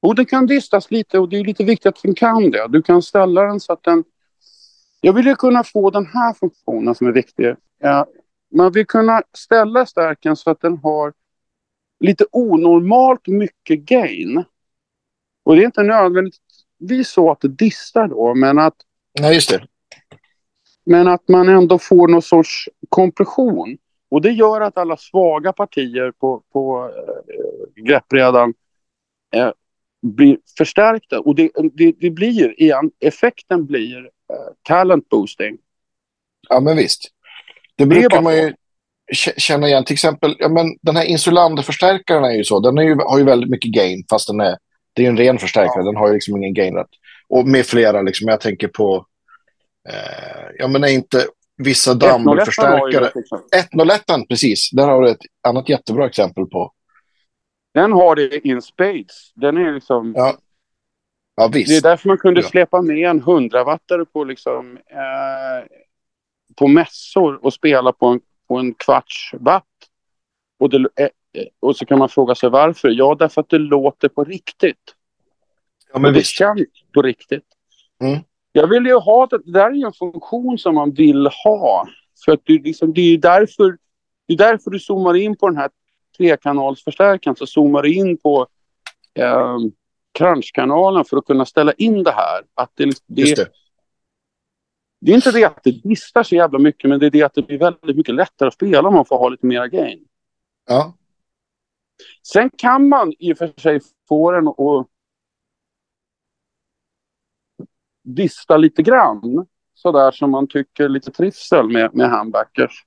Och den kan distas lite och det är lite viktigt att den kan det. Du kan ställa den så att den... Jag vill ju kunna få den här funktionen som är viktig. Man vill kunna ställa stärken så att den har lite onormalt mycket gain. Och det är inte nödvändigtvis så att det distar då, men att... Nej, just det. Men att man ändå får någon sorts kompression. Och det gör att alla svaga partier på, på äh, greppbrädan äh, blir förstärkta. Och det, det, det blir igen, effekten blir äh, talent boosting. Ja, men visst. Det brukar det man ju känna igen. Till exempel, ja, men den här Insulander-förstärkaren är ju så. Den är ju, har ju väldigt mycket gain, fast den är, det är en ren förstärkare. Den har ju liksom ingen gain rätt. Och med flera, liksom, jag tänker på, eh, ja men är inte vissa dammförstärkare. 101 precis. Där har du ett annat jättebra exempel på. Den har det in spades. Den är liksom... Ja. Ja, visst. Det är därför man kunde ja. släppa med en 100-wattare på, liksom, eh, på mässor och spela på en på en kvarts watt. Och, det, eh, eh, och så kan man fråga sig varför. Ja, därför att det låter på riktigt. Ja, men och det känns på riktigt. Mm. Jag vill ju ha det. Det där är ju en funktion som man vill ha. För att det, liksom, det är därför det är därför du zoomar in på den här trekanalsförstärkaren. Så zoomar du in på eh, crunchkanalen för att kunna ställa in det här. Att det, det, det. Det är inte det att det distar så jävla mycket, men det är det att det blir väldigt mycket lättare att spela om man får ha lite mera gain. Ja. Sen kan man i och för sig få den att dista lite grann. Sådär som man tycker lite trivsel med, med handbackers.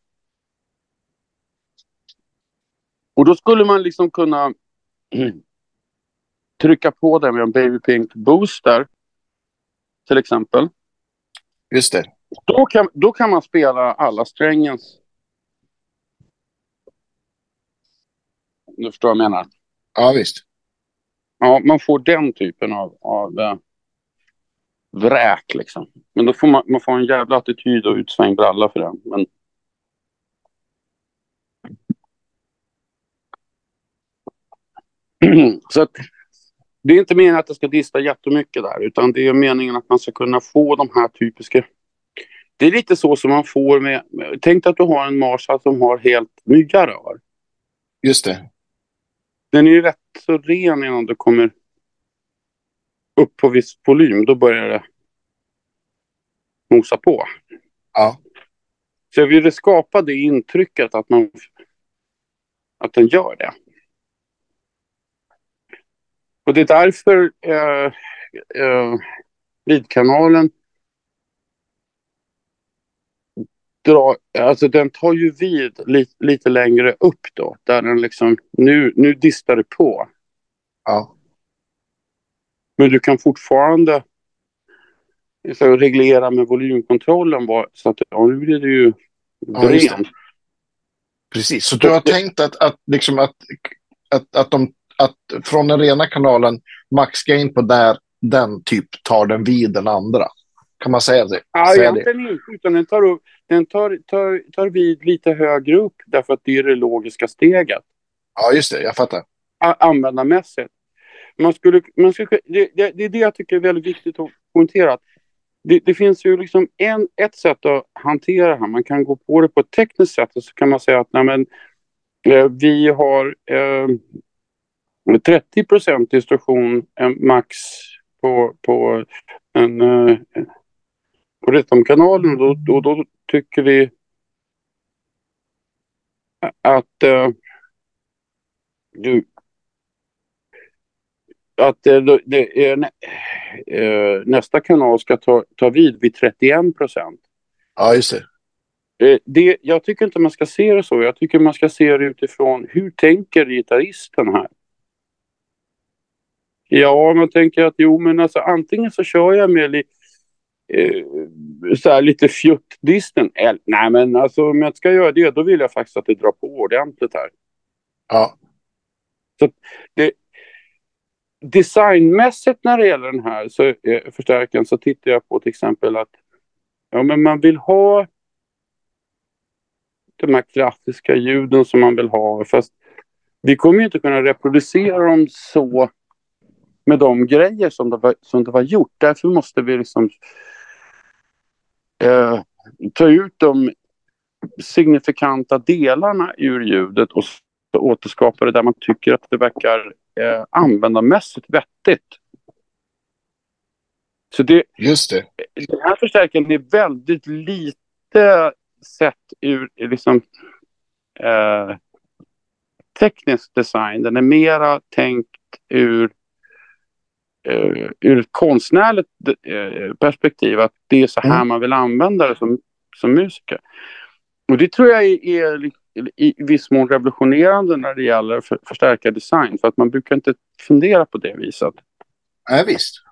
Och då skulle man liksom kunna *clears throat* trycka på det med en Baby Pink Booster. Till exempel. Just det. Då kan, då kan man spela alla strängens. Du förstår vad jag menar? Ja, visst. Ja, man får den typen av, av äh, vräk liksom. Men då får man, man får en jävla attityd och utsvängd bralla för den. Men... *clears throat* Så att det är inte meningen att det ska dista jättemycket där, utan det är meningen att man ska kunna få de här typiska... Det är lite så som man får med... Tänk att du har en Marshall som har helt nya rör. Just det. Den är ju rätt så ren innan du kommer upp på viss volym. Då börjar det mosa på. Ja. Så jag ville skapa det intrycket att man att den gör det. Och det är därför eh, eh, vidkanalen alltså den tar ju vid lite, lite längre upp då. Där den liksom, nu, nu distar det på. Ja. Men du kan fortfarande så reglera med volymkontrollen var, så att ja, nu blir det ju ja. Precis, så du har tänkt att, att, liksom att, att, att, de, att från den rena kanalen max gain på där, den typ tar den vid den andra? Kan man säga det? Ja, egentligen inte, utan den, tar, upp, den tar, tar, tar vid lite högre upp därför att det är det logiska steget. Ja, just det, jag fattar. Användarmässigt. Man skulle, man skulle, det, det, det är det jag tycker är väldigt viktigt att poängtera. Det, det, finns ju liksom en, ett sätt att hantera det här. Man kan gå på det på ett tekniskt sätt och så kan man säga att nej, men, eh, vi har eh, 30 procent distorsion eh, max på, på, en, eh, på Rättomkanalen. Då, då, då tycker vi att eh, du, att det, det är, eh, nästa kanal ska ta, ta vid vid 31 procent. Ja, just det. Eh, det. Jag tycker inte man ska se det så. Jag tycker man ska se det utifrån hur tänker gitarristen här? Ja, man tänker att jo, men alltså antingen så kör jag med li, eh, så här lite fjuttdisten. Nej, men alltså om jag ska göra det, då vill jag faktiskt att det drar på ordentligt här. Ja. Så det, designmässigt när det gäller den här så, eh, förstärkaren så tittar jag på till exempel att ja, men man vill ha de här klassiska ljuden som man vill ha. Fast vi kommer ju inte kunna reproducera dem så med de grejer som det var, som det var gjort. Därför måste vi liksom eh, ta ut de signifikanta delarna ur ljudet och återskapa det där man tycker att det verkar eh, användarmässigt vettigt. Så det, Just det. Den här förstärkaren är väldigt lite sett ur liksom, eh, teknisk design. Den är mera tänkt ur, eh, ur ett konstnärligt eh, perspektiv. Att det är så här mm. man vill använda det som, som musiker. Och det tror jag är, är i viss mån revolutionerande när det gäller för, förstärka design. För att man brukar inte fundera på det viset. Nej, visst.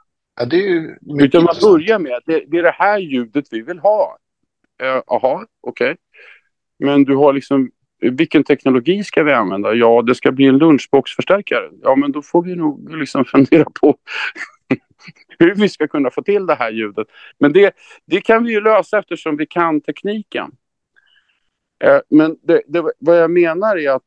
Ja, det är ju Utan man börjar med att det, det, är det här ljudet vi vill ha. Jaha, uh, okej. Okay. Men du har liksom, vilken teknologi ska vi använda? Ja, det ska bli en lunchboxförstärkare. Ja, men då får vi nog liksom fundera på *laughs* hur vi ska kunna få till det här ljudet. Men det, det kan vi ju lösa eftersom vi kan tekniken. Eh, men det, det, vad jag menar är att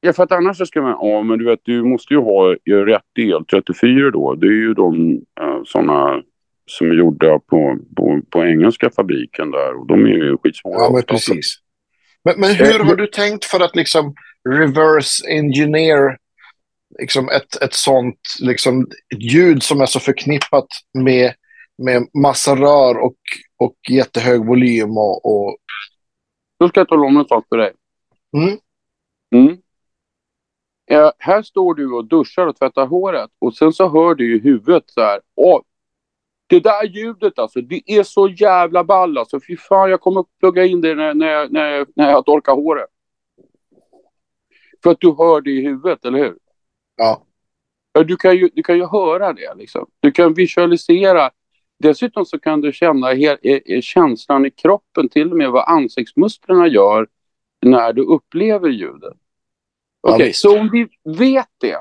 Ja, för att annars så ska man, ja men du vet du måste ju ha rätt del 34 då. Det är ju de uh, sådana som är gjorda på, på, på engelska fabriken där och de är ju skitsvåra. Ja men precis. Men, men hur har du tänkt för att liksom reverse engineer liksom ett, ett sånt liksom, ljud som är så förknippat med, med massa rör och, och jättehög volym och, och då ska jag tala om en sak för dig. Mm. Mm. Eh, här står du och duschar och tvättar håret och sen så hör du i huvudet så här. Åh, det där ljudet alltså, det är så jävla ball alltså. Fy fan, jag kommer att plugga in det när, när, när, när jag torkar håret. För att du hör det i huvudet, eller hur? Ja. Du kan ju, du kan ju höra det liksom. Du kan visualisera Dessutom så kan du känna känslan i kroppen, till och med vad ansiktsmusklerna gör när du upplever ljudet. Okej, okay, ja, så om vi vet det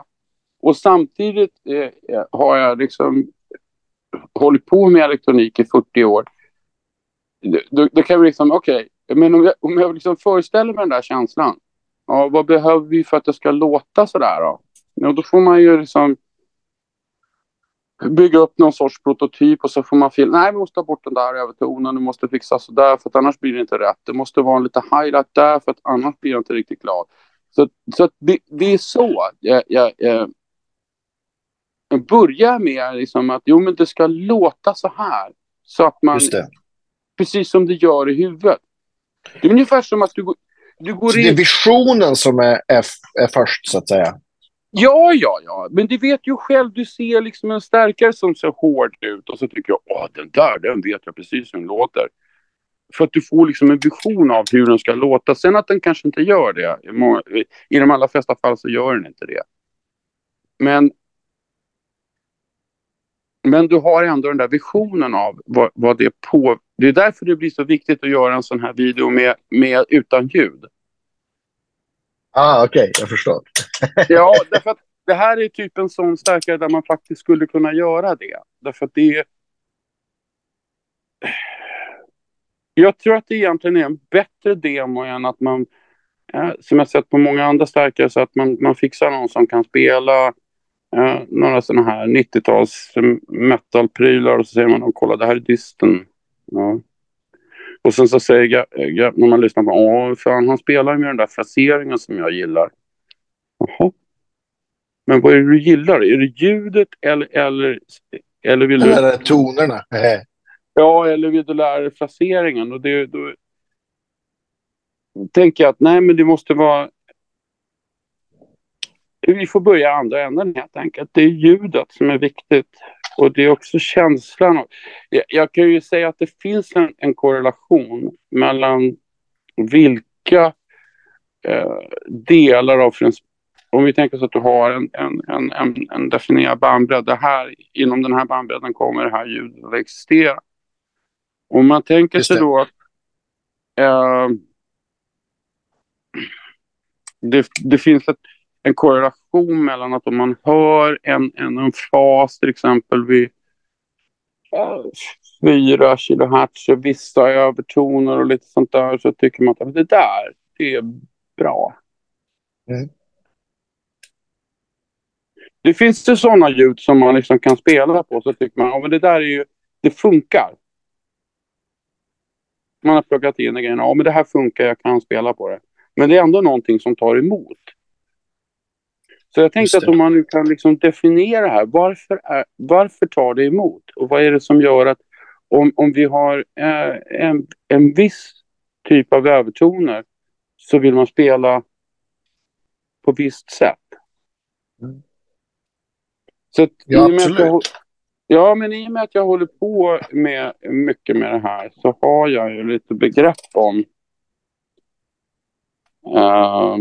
och samtidigt eh, har jag liksom hållit på med elektronik i 40 år. Då, då kan vi liksom, okej, okay, men om jag, om jag liksom föreställer mig den där känslan. Ja, vad behöver vi för att det ska låta sådär då? Ja, då får man ju liksom bygga upp någon sorts prototyp och så får man fel. Nej, vi måste ta bort den där övertonen, du måste fixa sådär, för att annars blir det inte rätt. Det måste vara en lite highlight där för att annars blir jag inte riktigt glad. Så, så det, det, är så jag, jag, jag, jag börjar med liksom att jo, men det ska låta så här. Så att man, precis som det gör i huvudet. Det är ungefär som att du, du går så in... det är visionen som är, är, är först, så att säga? Ja, ja, ja. Men du vet ju själv, du ser liksom en stärkare som ser hård ut och så tycker jag, åh, den där, den vet jag precis hur den låter. För att du får liksom en vision av hur den ska låta. Sen att den kanske inte gör det. I de allra flesta fall så gör den inte det. Men, men du har ändå den där visionen av vad, vad det på... Det är därför det blir så viktigt att göra en sån här video med, med utan ljud. Ah, okej, okay. jag förstår. *laughs* ja, därför att det här är typ en sån stärkare där man faktiskt skulle kunna göra det. Därför att det är... Jag tror att det egentligen är en bättre demo än att man, som jag sett på många andra stärkare, så att man, man fixar någon som kan spela eh, några sådana här 90-tals metal-prylar och så säger man, och kolla det här är disten. Ja. Och sen så säger jag, när man lyssnar på, åh fan han spelar med den där fraseringen som jag gillar. Jaha. Men vad är det du gillar? Är det ljudet eller, eller, eller vill du... Eller tonerna. *laughs* ja, eller vill du lära dig fraseringen? Och det, då tänker jag att nej, men det måste vara... Vi får börja andra änden helt enkelt. Det är ljudet som är viktigt. Och det är också känslan. Jag, jag kan ju säga att det finns en, en korrelation mellan vilka eh, delar av om vi tänker oss att du har en, en, en, en, en definierad bandbredd. Det här, inom den här bandbredden kommer det här ljudet att existera. Om man tänker sig då att eh, det, det finns ett, en korrelation mellan att om man hör en, en, en fas till exempel vid eh, 4 kilohertz och vissa övertoner och lite sånt där så tycker man att det där, det är bra. Mm. Det finns ju sådana ljud som man liksom kan spela på så tycker man att det där är ju, det funkar. Man har pluggat in grejerna, ja men det här funkar, jag kan spela på det. Men det är ändå någonting som tar emot. Så jag tänkte att om man nu kan liksom definiera här, varför, är, varför tar det emot? Och vad är det som gör att om, om vi har eh, en, en viss typ av övertoner så vill man spela på visst sätt. Mm. Så ja, absolut. Jag, ja, men i och med att jag håller på med mycket med det här så har jag ju lite begrepp om uh,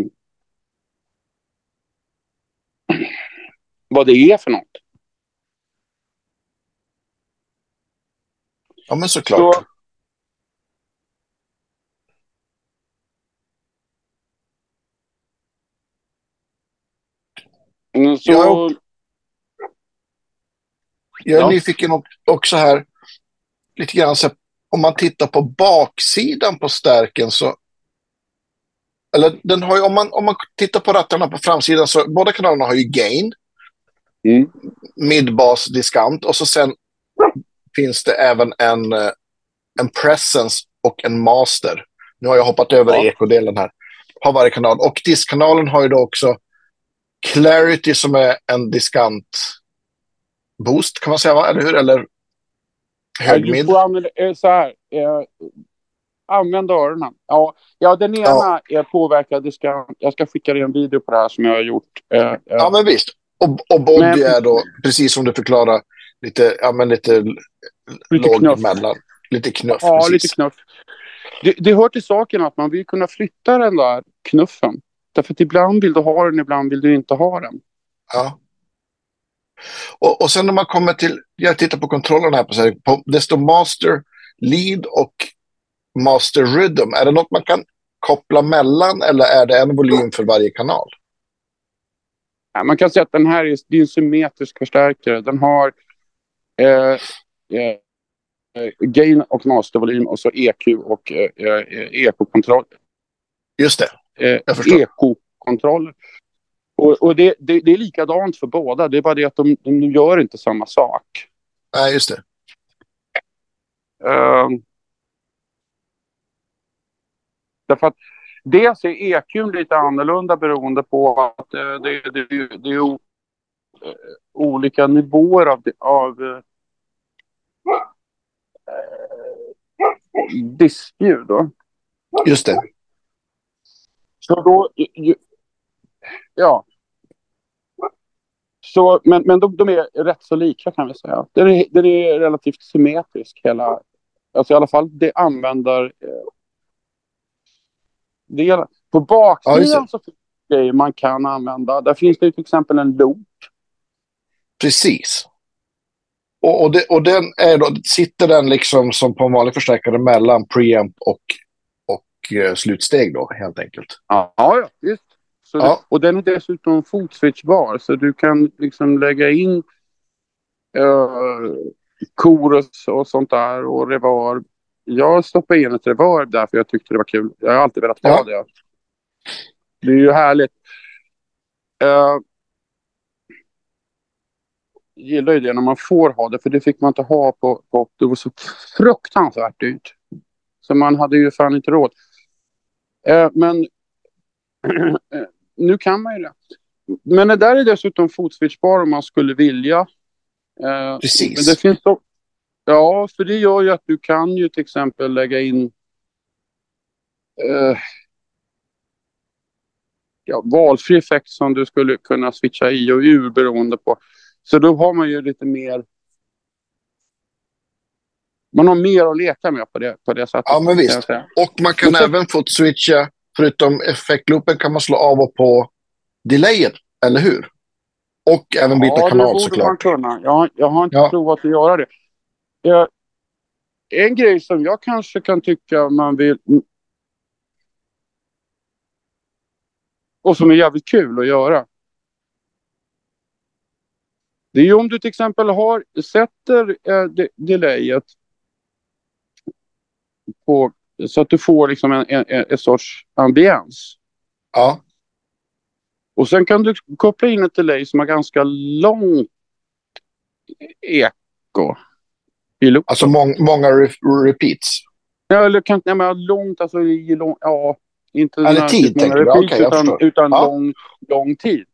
vad det är för något. Ja, men såklart. Så, så, jag, jag är ja. nyfiken också här, lite grann så om man tittar på baksidan på stärken så eller den har ju, om, man, om man tittar på rattarna på framsidan så båda kanalerna har ju gain. Mm. Midbas, diskant och så sen finns det även en, eh, en presence och en master. Nu har jag hoppat över ja. ekodelen här. Har varje kanal. Och diskkanalen har ju då också clarity som är en diskant boost kan man säga, va? eller hur? Eller högmid? Ja, eh, så här, eh, använd öronen. Ja, ja, den ena ja. är påverkad. Ska, jag ska skicka dig en video på det här som jag har gjort. Eh, eh. ja, men visst. Och, och men, är då, precis som du förklarar, lite, ja, men lite, lite låg knuff. mellan. Lite knuff. Ja, precis. lite knuff. Det, det hör till saken att man vill kunna flytta den där knuffen. Därför att ibland vill du ha den, ibland vill du inte ha den. Ja. Och, och sen när man kommer till, jag tittar på kontrollerna här på, så här, på det står master, lead och master rhythm. Är det något man kan koppla mellan eller är det en volym för varje kanal? Man kan säga att den här är, det är en symmetrisk förstärkare. Den har eh, eh, gain och mastervolym och så EQ och eh, eh ekokontroll. Just det, eh, jag förstår. Ekokontroll. Och, och det, det, det, är likadant för båda. Det är bara det att de, de gör inte samma sak. Nej, just det. Uh, därför att dels är EQ lite annorlunda beroende på att uh, det, det, det, är uh, olika nivåer av, av uh, diskljud. Just det. Så då, ju, ja. Så, men men de, de, är rätt så lika kan vi säga. Den är, den är relativt symmetrisk hela, alltså i alla fall det använder eh, delen. På baksidan ja, så finns det grejer man kan använda. Där finns det till exempel en loop. Precis. Och, och, det, och den är då, sitter den liksom som på en vanlig förstärkare mellan preamp och, och uh, slutsteg då helt enkelt? Ja, ja visst. Så ja. Det, och den är dessutom fotswitchbar så du kan liksom lägga in uh, chorus och sånt där och reverb. Jag stoppade in ett reverb där för jag tyckte det var kul. Jag har alltid velat ha ja. det. Det är ju härligt. Uh, gillar ju det när man får ha det, för det fick man inte ha på, på det var så fruktansvärt dyrt. Så man hade ju fan inte råd. Eh, men *clears throat* nu kan man ju det. Men det där är dessutom fotswitchbar om man skulle vilja. Eh, Precis. Men det finns ja, för det gör ju att du kan ju till exempel lägga in eh, ja, valfri effekt som du skulle kunna switcha i och ur beroende på så då har man ju lite mer... Man har mer att leka med på det, på det sättet. Ja, men visst. Och man kan så... även få switcha, förutom effektloopen kan man slå av och på delayen, eller hur? Och även byta ja, kanal såklart. Ja, det borde man kunna. Jag, jag har inte ja. provat att göra det. Jag, en grej som jag kanske kan tycka man vill... Och som är jävligt kul att göra. Det är ju om du till exempel har, sätter eh, de, delayet på, så att du får liksom en, en, en sorts ambiens. Ja. Och sen kan du koppla in ett delay som har ganska långt eko. I alltså mång, många re repeats? Ja, eller kan, nej, men långt, alltså i lång, ja, inte eller tid, tänker du? Okay, utan, utan ja. lång, lång tid.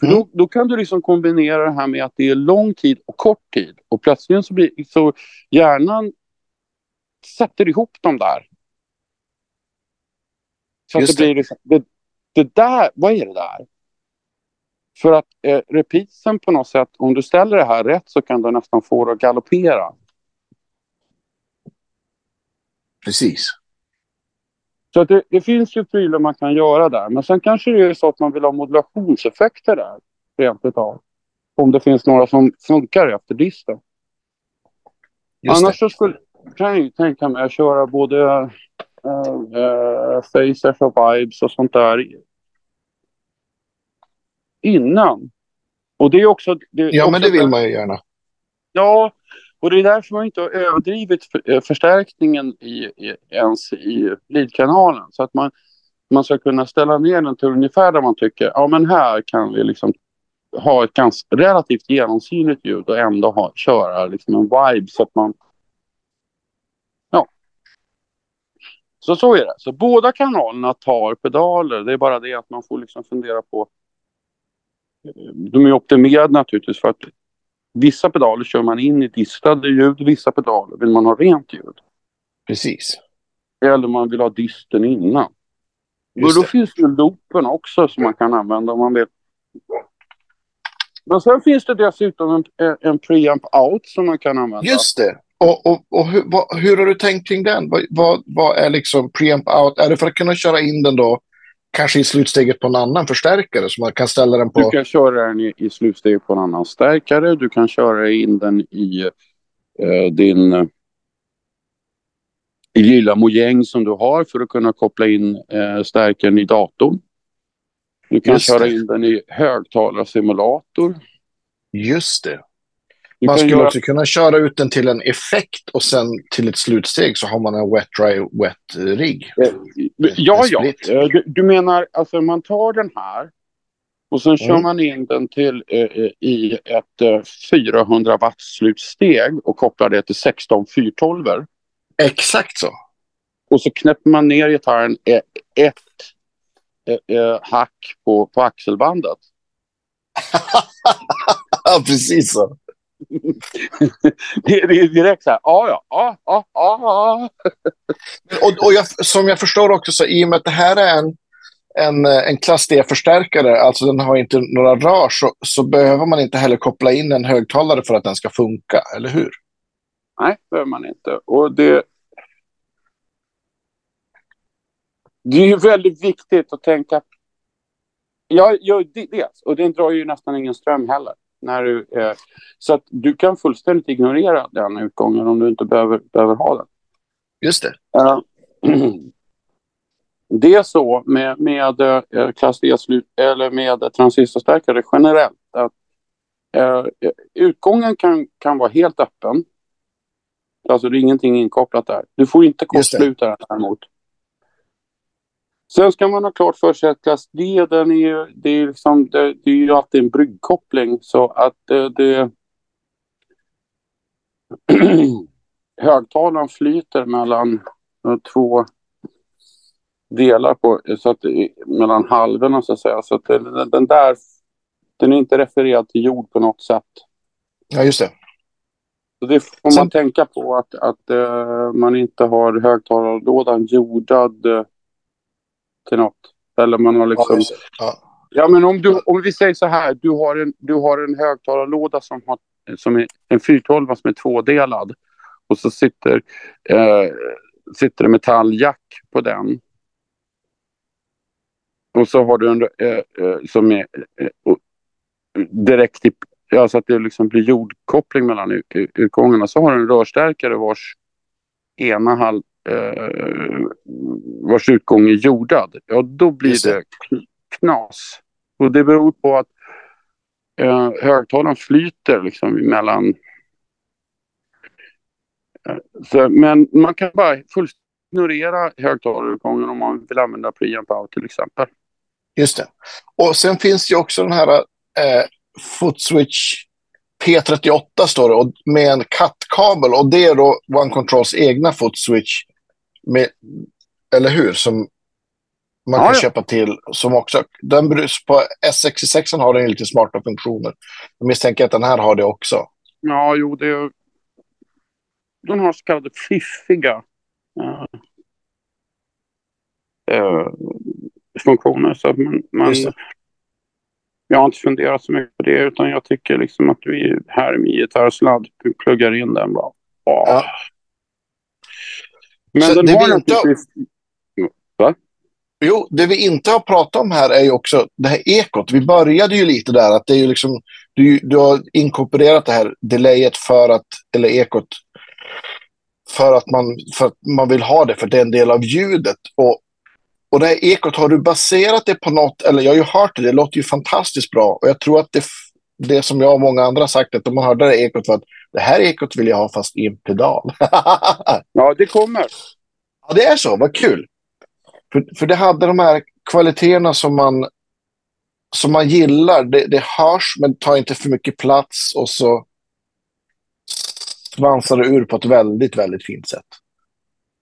För mm. då, då, kan du liksom kombinera det här med att det är lång tid och kort tid. Och plötsligt så blir så hjärnan sätter ihop dem där. Så Just att det, blir liksom, det, det där, vad är det där? För att eh, repeatsen på något sätt, om du ställer det här rätt så kan du nästan få det att galoppera. Precis. Så det, det, finns ju prylar man kan göra där. Men sen kanske det är så att man vill ha modulationseffekter där. Rent utav. Om det finns några som funkar efter disten. Annars så skulle, kan jag tänka mig att köra både äh, äh, Facers och Vibes och sånt där innan. Och det är också... Det ja, också men det vill man ju gärna. Ja, och det är därför man inte har överdrivit eh, förstärkningen i, i, ens i leadkanalen. Så att man, man ska kunna ställa ner den till ungefär där man tycker, ja men här kan vi liksom ha ett ganska relativt genomsynligt ljud och ändå ha, köra liksom en vibe så att man... Ja. Så så är det. Så båda kanalerna tar pedaler. Det är bara det att man får liksom fundera på... Eh, de är optimerade naturligtvis för att Vissa pedaler kör man in i distade ljud, vissa pedaler vill man ha rent ljud. Precis. Eller man vill ha disten innan. Och då finns det loopen också som man kan använda om man vill. Men sen finns det dessutom en, en preamp out som man kan använda. Just det. Och, och, och hur, vad, hur, har du tänkt kring den? Vad, vad, vad, är liksom preamp out? Är det för att kunna köra in den då kanske i slutsteget på en annan förstärkare så man kan ställa den på... Du kan köra den i, i slutsteget på en annan stärkare. Du kan köra in den i eh, din eh, i lilla mojäng som du har för att kunna koppla in eh, stärkaren i datorn. Du kan Just köra det. in den i högtalarsimulator. Just det. Man skulle göra... också kunna köra ut den till en effekt och sen till ett slutsteg så har man en wet dry wet rigg. Eh, ja, ja. Eh, du, du, menar alltså man tar den här och sen kör mm. man in den till eh, eh i ett eh, 400 watt slutsteg och kopplar det till 16 412 Exakt så. Och så knäpper man ner gitarren ett hack på, på axelbandet. *laughs* ja, precis så. Det, *laughs* det är direkt så här, ja, ja, ja, ja, Och, och jag, som jag förstår också, så i och med att det här är en, en, en klass D-förstärkare, alltså den har inte några rör, så, så behöver man inte heller koppla in en högtalare för att den ska funka, eller hur? Nej, det behöver man inte. Och det, det är ju väldigt viktigt att tänka. Ja, ja dels. Och den drar ju nästan ingen ström heller. När du, eh, så att du kan fullständigt ignorera den utgången om du inte behöver, behöver ha den. Just det. Uh, *clears throat* det är så med, med uh, klass D eller med transistorstärkare generellt att uh, utgången kan, kan vara helt öppen. Alltså det är ingenting inkopplat där. Du får inte kortsluta den däremot. Sen ska man ha klart för sig att klass D, den är ju, det, är liksom, det, det är ju alltid en bryggkoppling så att det, det *clears throat* högtalaren flyter mellan två delar på, så att, mellan halvorna så att säga. Så att den, den där, den är inte refererad till jord på något sätt. Ja, just det. Så det får man Sen... tänka på att, att uh, man inte har högtalarlådan jordad uh, till något. Eller man har liksom... Ja, ja. ja, men om, du, om vi säger så här. Du har en, du har en högtalarlåda som, har, som är en 412 som är tvådelad. Och så sitter, eh, sitter det metalljack på den. Och så har du en eh, eh, som är eh, direkt i, ja, så att det liksom blir jordkoppling mellan utgångarna. Så har du en rörstärkare vars ena halv, eh, vars utgång är jordad, ja då blir det. knas. Och det beror på att eh, högtalaren flyter liksom mellan... Eh, så, men man kan bara fullständigt ignorera högtalarutgången om man vill använda preamp out till exempel. Just det. Och sen finns det också den här eh, footswitch P38 står det, och med en kattkabel och det är då One Controls egna footswitch med, eller hur? Som man kan ja, köpa till. Som också, den på S66 har den lite smarta funktioner. Jag misstänker att den här har det också. Ja, jo, det är... Den har så kallade fiffiga uh, uh, funktioner. Så man, man jag har inte funderat så mycket på det, utan jag tycker liksom att vi här med gitarrsladd, pluggar in den bara. Ja. Men så den det har vi inte... Va? Jo, det vi inte har pratat om här är ju också det här ekot. Vi började ju lite där att det är ju liksom, du, du har inkorporerat det här delayet för att, eller ekot, för att, man, för att man vill ha det, för det är en del av ljudet. Och, och det här ekot, har du baserat det på något, eller jag har ju hört det, det låter ju fantastiskt bra. Och jag tror att det, det som jag och många andra har sagt, att de har hört det här ekot för att det här ekot vill jag ha fast i en pedal. *laughs* ja, det kommer. Ja, det är så. Vad kul. För, för det hade de här kvaliteterna som man, som man gillar. Det, det hörs, men tar inte för mycket plats och så svansar det ur på ett väldigt, väldigt fint sätt.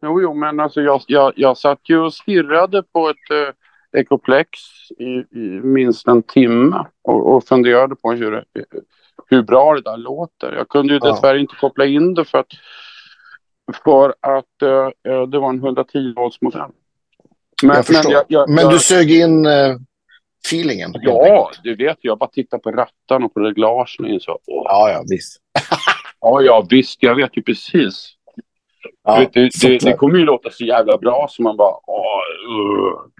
Jo, jo, men alltså jag, jag, jag satt ju och stirrade på ett eh, Ecoplex i, i minst en timme och, och funderade på hur, hur bra det där låter. Jag kunde ju ja. dessvärre inte koppla in det för att, för att uh, det var en 110 volts modell. Men, jag men, jag, jag, men du sög in uh, feelingen? Ja, du vet. Jag bara tittar på rattarna och på reglagen. Så, Ja, ja, visst. *laughs* ja, ja, visst. Jag vet ju precis. Ja, vet, det, det, det, kommer ju låta så jävla bra som man bara... Åh, uh.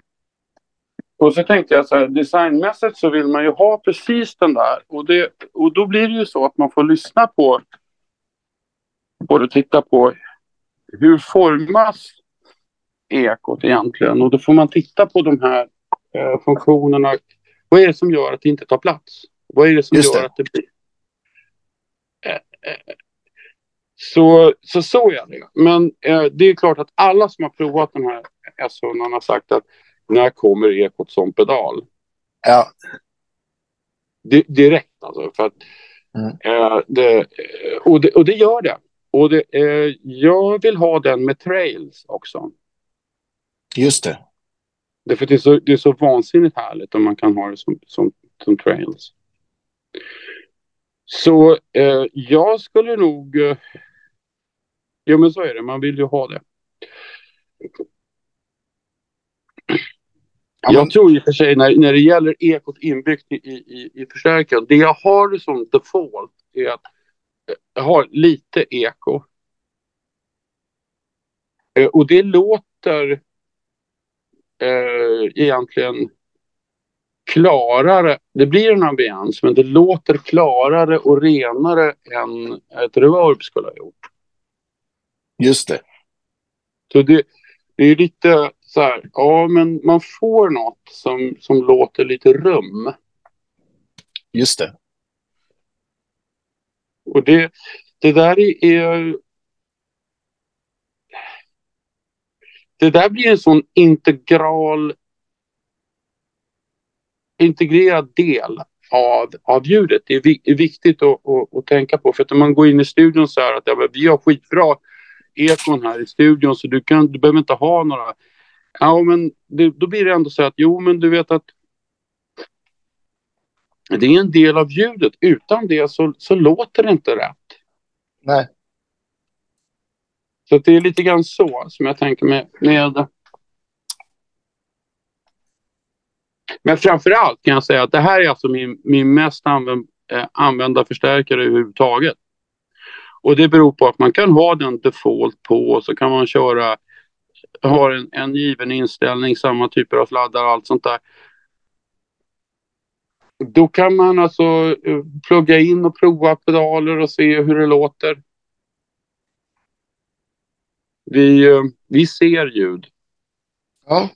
Och så tänkte jag så här, designmässigt så vill man ju ha precis den där. Och, det, och då blir det ju så att man får lyssna på och titta på hur formas ekot egentligen? Och då får man titta på de här eh, funktionerna. Vad är det som gör att det inte tar plats? Vad är det som Just gör det. att det blir... Eh, eh, så, så så är det. Men eh, det är klart att alla som har provat den här S100 har sagt att när kommer ekot som pedal? Ja. D direkt alltså. För att, mm. eh, det, och, det, och det gör det. Och det, eh, jag vill ha den med trails också. Just det. Därför det är, så, det är så vansinnigt härligt om man kan ha det som, som, som trails. Så eh, jag skulle nog... Eh, jo men så är det, man vill ju ha det. Ja, jag tror i och för sig när, när det gäller ekot inbyggt i, i, i förstärkaren, det jag har som default är att jag har lite eko. Eh, och det låter eh, egentligen klarare. Det blir en ambians, men det låter klarare och renare än ett reverb skulle ha gjort. Just det. Så det, det är lite så här, ja men man får något som, som låter lite rum. Just det. Och det, det där är... Det där blir en sån integral integrerad del av, av ljudet. Det är, vi, är viktigt att, att, att, tänka på. För att om man går in i studion så här att ja, vi har skitbra ekon här i studion så du, kan, du behöver inte ha några. Ja, men det, då blir det ändå så att jo, men du vet att det är en del av ljudet. Utan det så, så låter det inte rätt. Nej. Så det är lite grann så som jag tänker med, med Men framför allt kan jag säga att det här är alltså min, min mest använd, eh, använda förstärkare överhuvudtaget. Och det beror på att man kan ha den default på och så kan man köra, har en, en given inställning, samma typer av sladdar och allt sånt där. Då kan man alltså eh, plugga in och prova pedaler och se hur det låter. Vi, eh, vi ser ljud. Ja.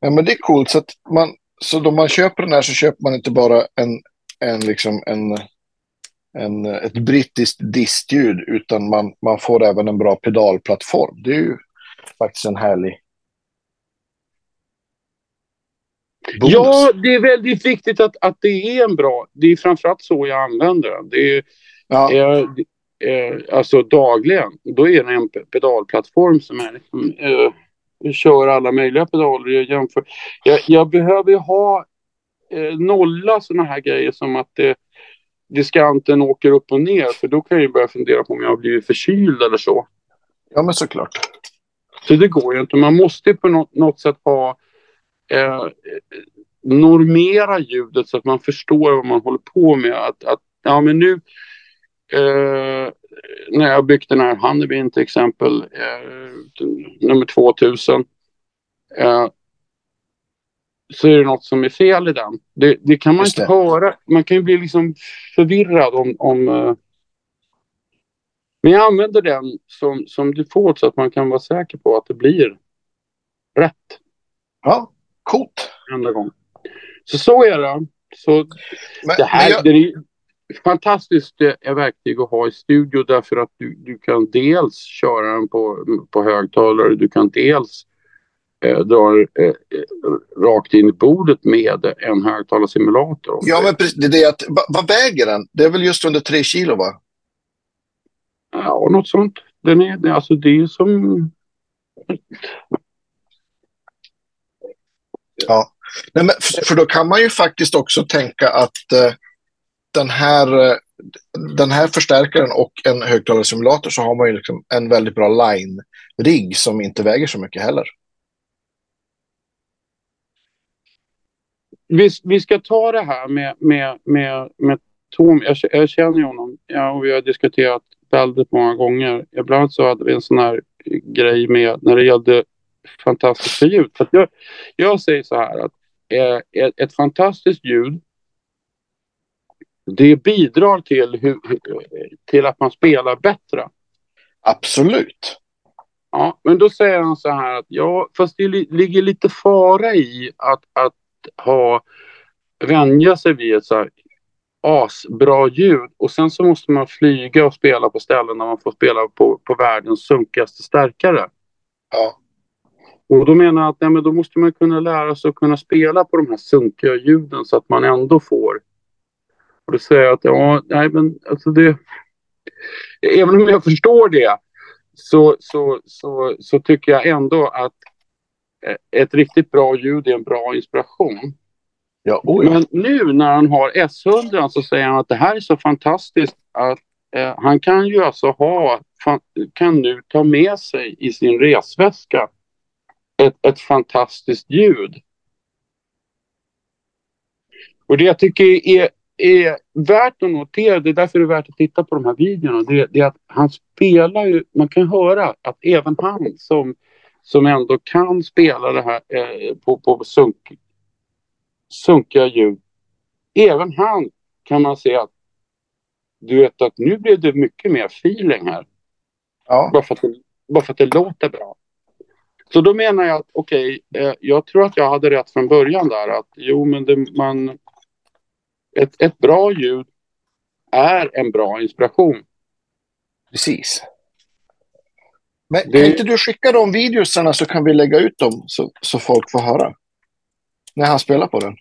ja, men det är coolt. Så att man, så då man köper den här så köper man inte bara en, en, liksom en, en, ett brittiskt distljud utan man, man får även en bra pedalplattform. Det är ju faktiskt en härlig bonus. Ja, det är väldigt viktigt att, att det är en bra... Det är framförallt så jag använder den. Det är, ja. är, är, alltså dagligen. Då är det en pedalplattform som är liksom, eh, kör alla möjliga pedaler. Jag, jämför. jag, jag behöver ha eh, nolla sådana här grejer som att det, diskanten åker upp och ner. För då kan jag ju börja fundera på om jag har blivit förkyld eller så. Ja, men såklart. Så det går ju inte. Man måste på något, något sätt ha eh, normera ljudet så att man förstår vad man håller på med. Att, att ja, men nu eh, när jag byggt den här Honeybeen till exempel, eh, nummer 2000, eh, så är det något som är fel i den. Det, det kan man inte höra. Man kan ju bli liksom förvirrad om... om eh, men jag använder den som, som default så att man kan vara säker på att det blir rätt. Ja, coolt. Enda gången. Så så är det. Så men, det här, jag... det, fantastiskt eh, verktyg att ha i studio därför att du, du kan dels köra den på, på högtalare, du kan dels eh, dra eh, eh rakt in i bordet med en högtalarsimulator. Ja, men precis, det är det att, vad väger den? Det är väl just under tre kilo va? Ja, något sånt. Den är, alltså det är som... Ja, Nej, men för, då kan man ju faktiskt också tänka att eh, den här, eh, den här förstärkaren och en högtalarsimulator så har man ju liksom en väldigt bra line-rigg som inte väger så mycket heller. Vi, vi ska ta det här med, med, med, med Tom. Jag, jag känner honom ja, och vi har diskuterat väldigt många gånger. Ibland så hade vi en sån här grej med när det gällde fantastiska ljud. För jag, jag säger så här att eh, ett, ett fantastiskt ljud det bidrar till, hur, till att man spelar bättre. Absolut. Ja, men då säger han så här att ja, fast det ligger lite fara i att, att ha vänja sig vid ett så här asbra ljud och sen så måste man flyga och spela på ställen där man får spela på, på världens sunkigaste stärkare. Ja. Och då menar jag att nej, men då måste man kunna lära sig att kunna spela på de här sunkiga ljuden så att man ändå får och då säger jag att ja, nej men alltså det... Även om jag förstår det så, så, så, så tycker jag ändå att ett riktigt bra ljud är en bra inspiration. Oh ja. Men nu när han har S100 så säger han att det här är så fantastiskt att eh, han kan ju alltså ha, kan nu ta med sig i sin resväska ett, ett fantastiskt ljud Och det jag tycker är, är värt att notera, det är därför det är värt att titta på de här videorna, det, det är att han spelar ju, man kan höra att även han som, som ändå kan spela det här eh, på, på sunk, sunkiga ljud, även han kan man se att du vet att nu blev det mycket mer feeling här. Ja. Bara, för att det, bara för att det låter bra. Så då menar jag att okej, okay, eh, jag tror att jag hade rätt från början där att jo men det, man ett, ett bra ljud är en bra inspiration. Precis. Men det... kan inte du skicka de videosarna så kan vi lägga ut dem så, så folk får höra? När han spelar på den.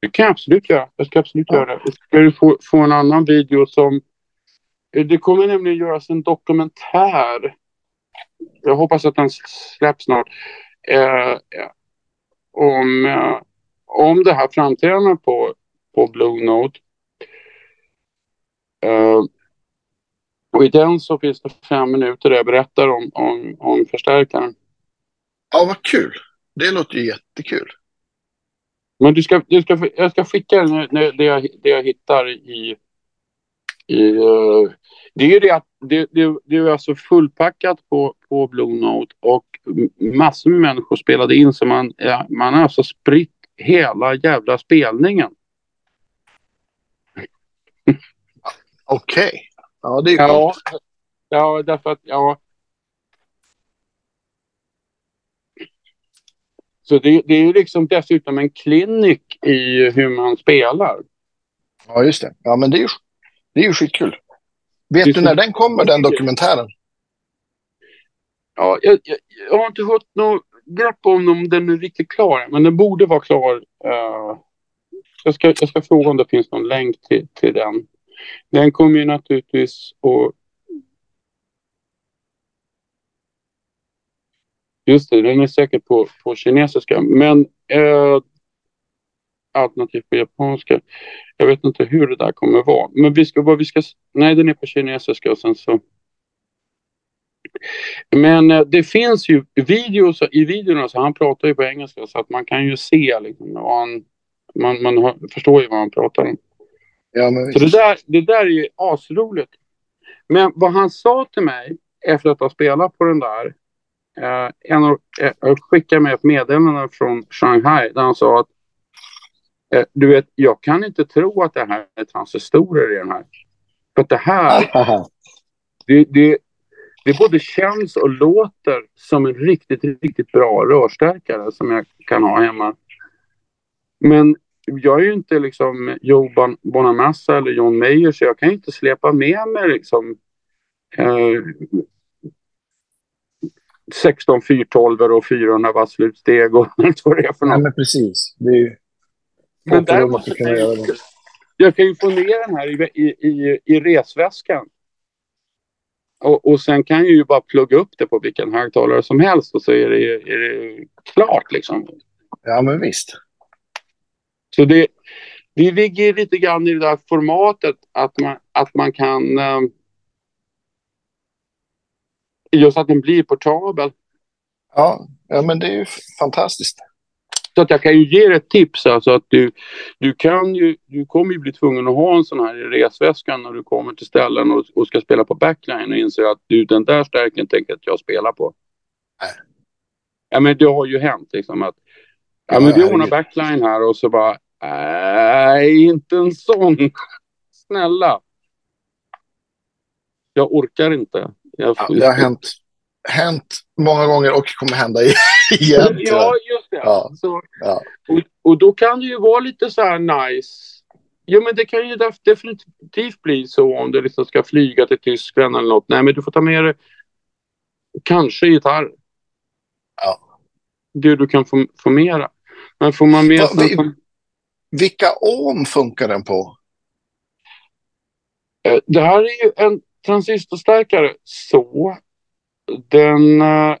Det kan jag absolut göra. Jag ska absolut ja. göra det. Jag ska få, få en annan video som... Det kommer nämligen göras en dokumentär. Jag hoppas att den släpps snart. Eh, om, eh, om det här framträdandet på, på Blue Note. Uh, och i den så finns det fem minuter där jag berättar om, om, om förstärkaren. Ja, vad kul. Det låter ju jättekul. Men du ska, du ska, jag ska skicka det, det, jag, det jag hittar i... i uh, det är ju det att det, det, det är alltså fullpackat på, på Blue Note och massor med människor spelade in så man, man har alltså spritt hela jävla spelningen. Okej. Okay. Ja, det är ja, ja, därför att, ja. Så det, det är ju liksom dessutom en klinik i hur man spelar. Ja, just det. Ja, men det är ju, det är ju skitkul. Vet du när den kommer, den dokumentären? Ja, jag, jag, jag har inte fått något grepp om om den är riktigt klar, men den borde vara klar. Uh, jag, ska, jag ska fråga om det finns någon länk till, till den. Den kommer ju naturligtvis att... Just det, den är säkert på, på kinesiska, men eh, alternativt på japanska. Jag vet inte hur det där kommer vara, men vi ska, vad vi ska, nej den är på kinesiska och sen så men eh, det finns ju videos, i videorna så han pratar ju på engelska så att man kan ju se liksom, han, man, man hör, förstår ju vad han pratar om. Ja, men så det där, det där är ju asroligt. Men vad han sa till mig efter att ha spelat på den där. Eh, en av, eh, skickade mig ett meddelande från Shanghai där han sa att eh, du vet, jag kan inte tro att det här är transistorer i den här. För att det här, *laughs* det, det, det både känns och låter som en riktigt, riktigt bra rörstärkare som jag kan ha hemma. Men jag är ju inte liksom Joe Bonamassa eller John Mayer så jag kan inte släpa med mig liksom eh, 16 412 och 400 watt slutsteg och allt *laughs* vad det är för något. Ja, men precis. Det är ju... Men däremot kan jag, jag kan ju få ner den här i, i, i, resväskan. Och, och sen kan jag ju bara plugga upp det på vilken högtalare som helst och så är det, är det klart liksom. Ja, men visst. Så det, det ligger lite grann i det där formatet att man, att man kan eh, just att den blir portabel. Ja, ja, men det är ju fantastiskt. Så att jag kan ju ge dig ett tips. Alltså att du, du, kan ju, du kommer ju bli tvungen att ha en sån här i resväskan när du kommer till ställen och, och ska spela på backline och inser att du, den där stärken tänker att jag spela på. Nej. Ja, men det har ju hänt liksom att ja, men vi ordnar backline här och så bara nej, inte en sån. *laughs* Snälla. Jag orkar inte. Jag, ja, det har hänt, hänt många gånger och kommer hända *laughs* igen. ja, just det. Ja. Så, ja. Och, och då kan det ju vara lite så här nice. Jo, men det kan ju definitivt bli så om du liksom ska flyga till Tyskland eller något. Nej, men du får ta med dig kanske gitarr. Ja. Det du kan få, få mera. Men får man sig... Vi, vilka ohm funkar den på? Eh, det här är ju en transistorstärkare så den äh,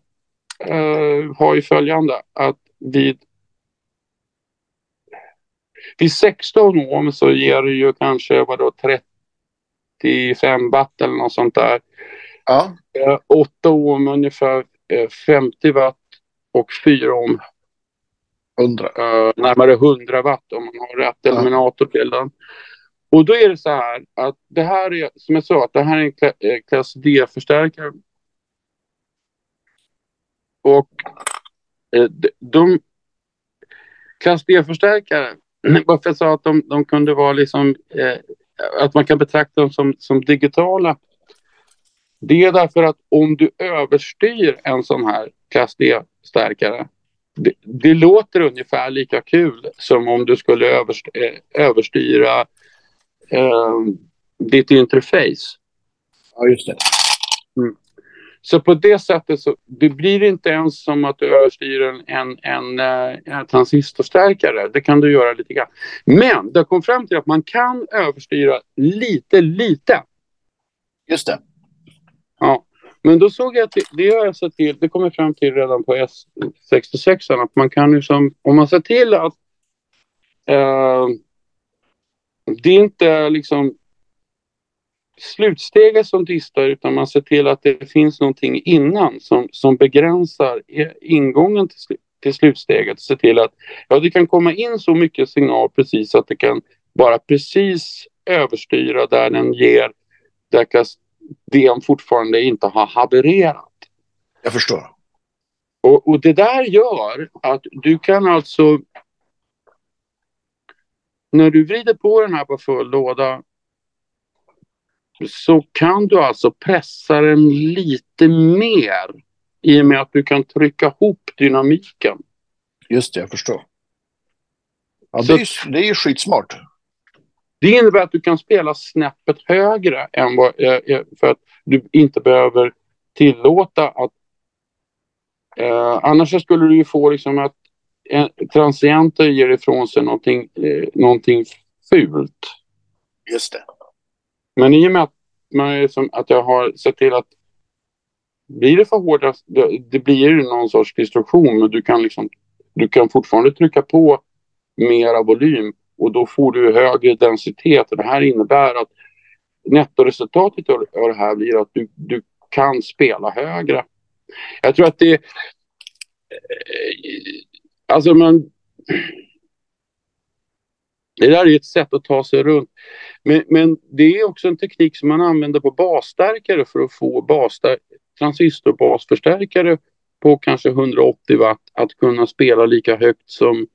har ju följande att vid vid 16 ohm så ger det ju kanske vadå 35 watt eller något sånt där. Ja. 8 ohm ungefär 50 watt och 4 ohm 100. Uh, närmare 100 watt om man har rätt ja. eliminator till den. Och då är det så här att det här är, som jag sa, att det här är en eh, klass D-förstärkare. Och eh, de, klass D-förstärkare, *clears throat* varför jag sa att de, de kunde vara liksom, eh, att man kan betrakta dem som, som digitala. Det är därför att om du överstyr en sån här klass D-stärkare det, det, låter ungefär lika kul som om du skulle överst, eh, överstyra eh, ditt interface. Ja, just det. Mm. Så på det sättet så det blir inte ens som att du överstyr en, en, en, eh, en transistorstärkare. Det kan du göra lite grann. Men det kom fram till att man kan överstyra lite, lite. Just det. Ja. Men då såg jag att det har jag sett till, det kommer fram till redan på S66 att man kan ju som, om man ser till att eh, det är inte liksom slutsteget som distar utan man ser till att det finns någonting innan som, som begränsar ingången till, till slutsteget. Se till att ja, det kan komma in så mycket signal precis att det kan bara precis överstyra där den ger där den fortfarande inte har havererat. Jag förstår. Och, och det där gör att du kan alltså när du vrider på den här på full låda så kan du alltså pressa den lite mer i och med att du kan trycka ihop dynamiken. Just det, jag förstår. Ja, det, är, det är ju skitsmart. Det innebär att du kan spela snäppet högre än vad, eh, eh, för att du inte behöver tillåta att... Eh, annars skulle du ju få liksom att transienter ger ifrån sig någonting, eh, någonting fult. Just det. Men i och med att, man liksom, att jag har sett till att blir det för hårda, det, det blir någon sorts destruktion men du kan, liksom, du kan fortfarande trycka på mera volym och då får du högre densitet. Och det här innebär att nettoresultatet av det här blir att du, du kan spela högre. Jag tror att det... Eh, alltså man... Det där är ett sätt att ta sig runt. Men, men det är också en teknik som man använder på basstärkare för att få transistorbasförstärkare på kanske 180 watt att kunna spela lika högt som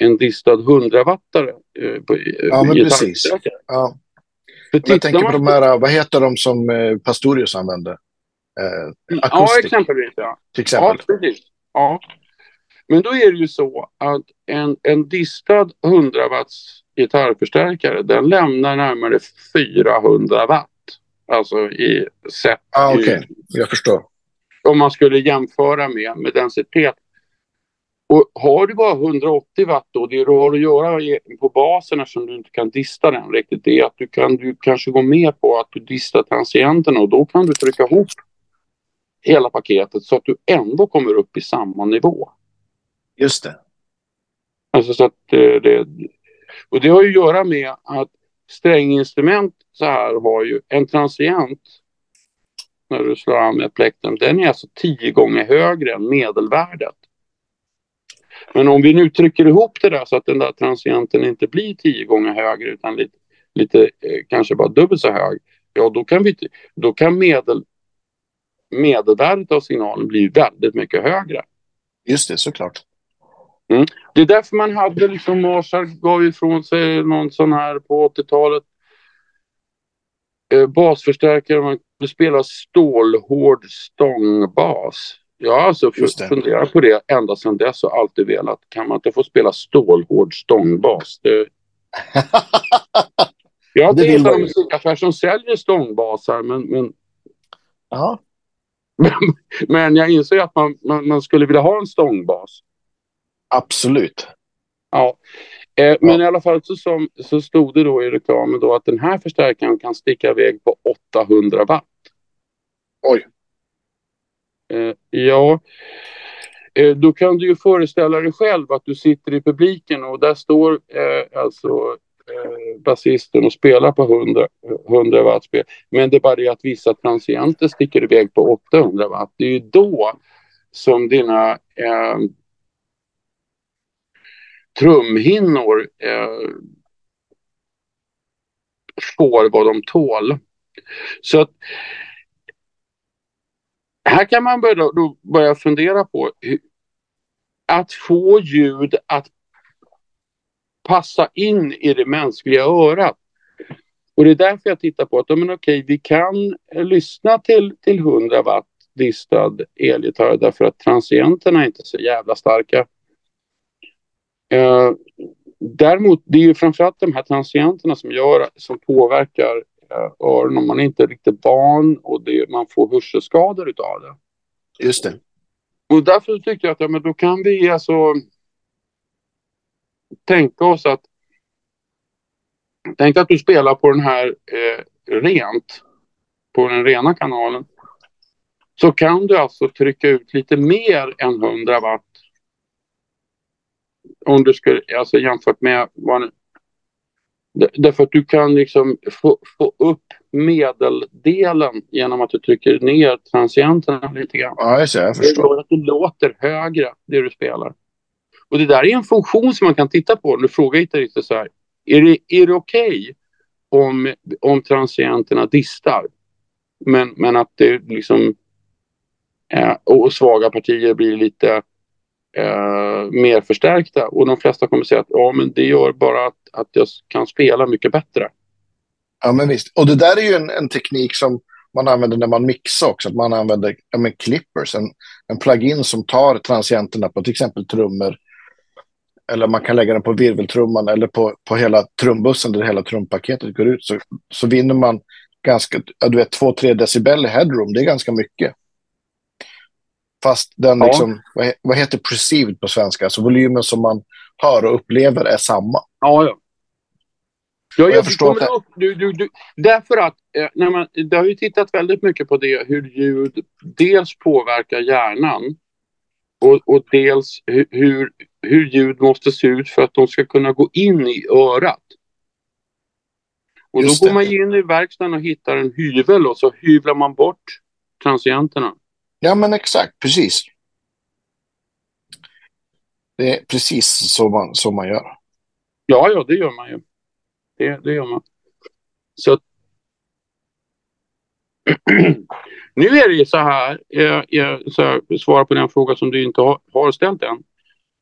en distad 100-wattare. Eh, ja, men precis. Ja. jag tänker på de här, vad heter de som eh, Pastorius använde? Eh, ja, exempelvis. Ja. Till exempel. Ja, precis. Ja. Men då är det ju så att en, en distad 100 watts gitarrförstärkare den lämnar närmare 400 watt. Alltså i sätt. Ah, Okej, okay. jag förstår. Om man skulle jämföra med, med densitet och har du bara 180 watt då, det du har att göra på basen eftersom du inte kan dista den riktigt, det är att du kan du kanske gå med på att du distar transienterna och då kan du trycka ihop hela paketet så att du ändå kommer upp i samma nivå. Just det. Alltså så att eh, det, och det har ju att göra med att stränginstrument så här har ju en transient när du slår an med plektrum, den är alltså tio gånger högre än medelvärdet. Men om vi nu trycker ihop det där så att den där transienten inte blir tio gånger högre utan lite, lite eh, kanske bara dubbelt så hög. Ja, då kan, vi, då kan medel, medelvärdet av signalen bli väldigt mycket högre. Just det, såklart. Mm. Det är därför man hade liksom Marshall gav ifrån sig någon sån här på 80-talet. Eh, basförstärkare, man kunde spela stålhård stångbas. Jag har alltså funderat på det ända sedan dess och alltid velat. Kan man inte få spela stålhård stångbas? Det... *laughs* jag har inte hittat en musikaffär som säljer stångbasar men... men... Ja. *laughs* men jag inser att man, man, man, skulle vilja ha en stångbas. Absolut. Ja. Eh, men ja. i alla fall så, som, så stod det då i reklamen då att den här förstärkaren kan sticka iväg på 800 watt. Oj. Eh, ja, eh, då kan du ju föreställa dig själv att du sitter i publiken och där står eh, alltså eh, basisten och spelar på 100, 100 watt spel. Men det är bara det att vissa transienter sticker iväg på 800 watt. Det är ju då som dina trumhinnor eh, får vad de tål. Så att här kan man börja, då börja fundera på hur, att få ljud att passa in i det mänskliga örat. Och det är därför jag tittar på att men okej, vi kan lyssna till, till 100 watt distad elgitarr därför att transienterna är inte så jävla starka. Eh, däremot, det är ju framförallt de här transienterna som, gör, som påverkar eh, öronen man är inte riktigt van och det, man får hörselskador utav det. Just det. Och därför tyckte jag att ja, men då kan vi alltså tänka oss att Tänk att du spelar på den här eh, rent, på den rena kanalen. Så kan du alltså trycka ut lite mer än 100 watt. Om du skulle, alltså jämfört med vad Därför att du kan liksom få, få upp medeldelen genom att du trycker ner transienterna lite grann. Ja, jag, ser, jag förstår. Det att det låter högre, det du spelar. Och det där är en funktion som man kan titta på. Nu frågar gitarristen så här. Är det, är det okej okay om, om transienterna distar? Men, men att det liksom... Eh, och svaga partier blir lite eh, mer förstärkta. Och de flesta kommer säga att ja, men det gör bara att, att jag kan spela mycket bättre. Ja, men visst. Och det där är ju en, en teknik som man använder när man mixar också. Att man använder ja, men clippers, en, en plugin som tar transienterna på till exempel trummor. Eller man kan lägga den på virveltrumman eller på, på hela trumbussen där hela trumpaketet går ut. Så, så vinner man ganska, du vet, 2-3 decibel i headroom. Det är ganska mycket. Fast den ja. liksom, vad, vad heter perceived på svenska? Alltså volymen som man hör och upplever är samma. Ja, ja. Ja, jag, jag förstår att upp, du, du, du, därför att eh, när man, det har ju tittat väldigt mycket på det hur ljud dels påverkar hjärnan och, och dels hur, hur, hur ljud måste se ut för att de ska kunna gå in i örat. Och Just då går man in i verkstaden och hittar en hyvel och så hyvlar man bort transienterna. Ja, men exakt, precis. Det är precis så man, så man gör. Ja, ja, det gör man ju. Det, det gör man. Så *clears throat* nu är det ju så här, jag, jag, så här, svara på den fråga som du inte har, har ställt än.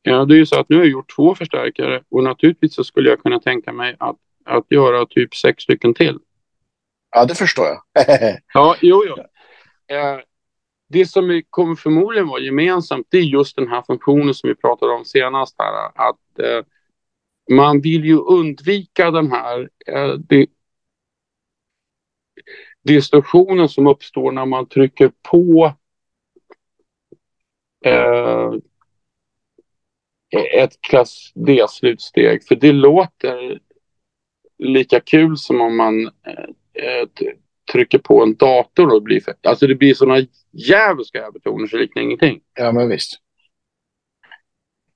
Ja, det är ju så att nu har jag gjort två förstärkare och naturligtvis så skulle jag kunna tänka mig att, att göra typ sex stycken till. Ja, det förstår jag. *laughs* ja, jo, jo. Eh, det som kommer förmodligen vara gemensamt det är just den här funktionen som vi pratade om senast här. Att eh, man vill ju undvika den här eh, det, distorsionen som uppstår när man trycker på eh, ett klass D-slutsteg. För det låter lika kul som om man eh, trycker på en dator och blir fett. Alltså det blir sådana djävulska övertoner så liknar ingenting. Ja, men visst.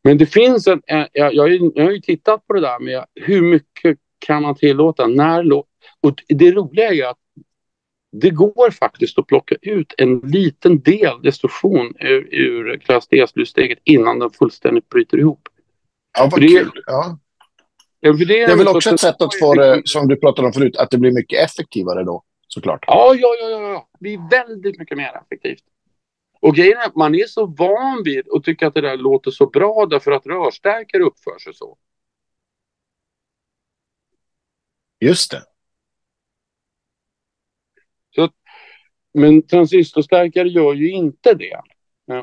Men det finns en, jag, jag, jag har ju tittat på det där med hur mycket kan man tillåta, när och det roliga är ju att det går faktiskt att plocka ut en liten del distorsion ur, ur klass D-slutsteget innan den fullständigt bryter ihop. Ja, vad kul. Ja. Ja, det, det är väl också ett sätt att få det, som du pratade om förut, att det blir mycket effektivare då såklart. Ja, ja, ja, ja. Det blir väldigt mycket mer effektivt. Och grejen är att man är så van vid att tycka att det där låter så bra därför att rörstärkare uppför sig så. Just det. Så, men transistorstärkare gör ju inte det.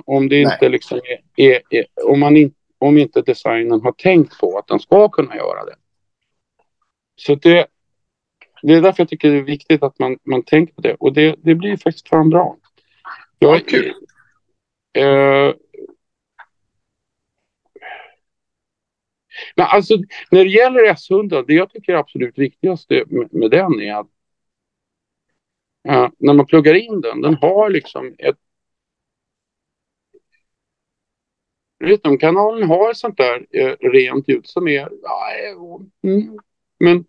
Om det inte liksom är, är, är, om, man in, om inte designen har tänkt på att den ska kunna göra det. Så det, det är därför jag tycker det är viktigt att man, man tänker på det. Och det, det blir faktiskt fan bra. Jag, ja, kul. Eh, men alltså, när det gäller S100, det jag tycker är absolut viktigaste med, med den är att eh, när man pluggar in den, den har liksom ett Rytmkanalen har sånt där eh, rent ljud som är... Ja, mm, men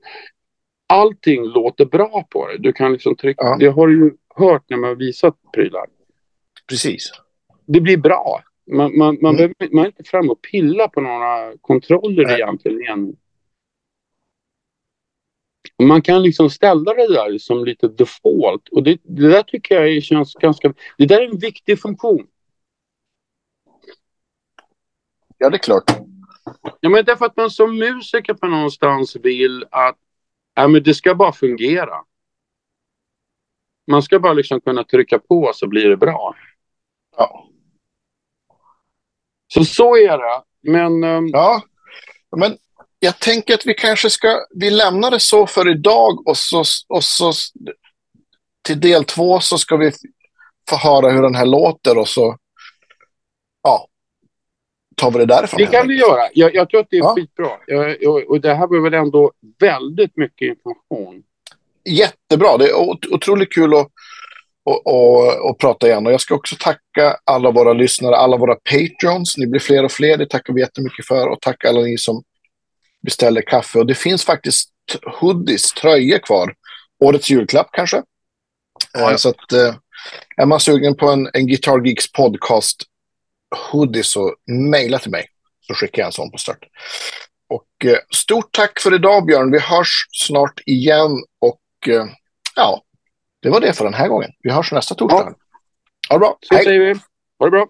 allting låter bra på det. Du kan liksom trycka, ja. det har du ju hört när man har visat prylar. Precis. Det blir bra. Man, man, man, mm. behöver, man är inte fram och pilla på några kontroller Nej. egentligen. Man kan liksom ställa det där som lite default och det, det där tycker jag känns ganska... Det där är en viktig funktion. Ja, det är klart. Ja, men därför att man som musiker på någonstans vill att ja, men det ska bara fungera. Man ska bara liksom kunna trycka på så blir det bra. Ja. Så så är det. Men... Um... Ja, men jag tänker att vi kanske ska... Vi lämnar det så för idag och så, och så till del två så ska vi få höra hur den här låter och så... Ja, tar vi det därifrån. Det kan vi göra. Jag, jag tror att det är ja. skitbra. Jag, och, och det här var väl ändå väldigt mycket information. Jättebra. Det är otroligt kul att och, och, och, prata igen. Och jag ska också tacka alla våra lyssnare, alla våra patreons. Ni blir fler och fler, det tackar vi jättemycket för. Och tack alla ni som beställer kaffe. Och det finns faktiskt hoodies, tröjor kvar. Årets julklapp kanske. Ja. Eh, så att, eh, är man sugen på en, en Guitar Geeks podcast hoodie så mejla till mig. Så skickar jag en sån på start. Och eh, stort tack för idag Björn. Vi hörs snart igen. Och eh, ja, det var det för den här gången. Vi hörs nästa torsdag. Ja. Ha det bra. Så Hej. säger vi. Ha det bra.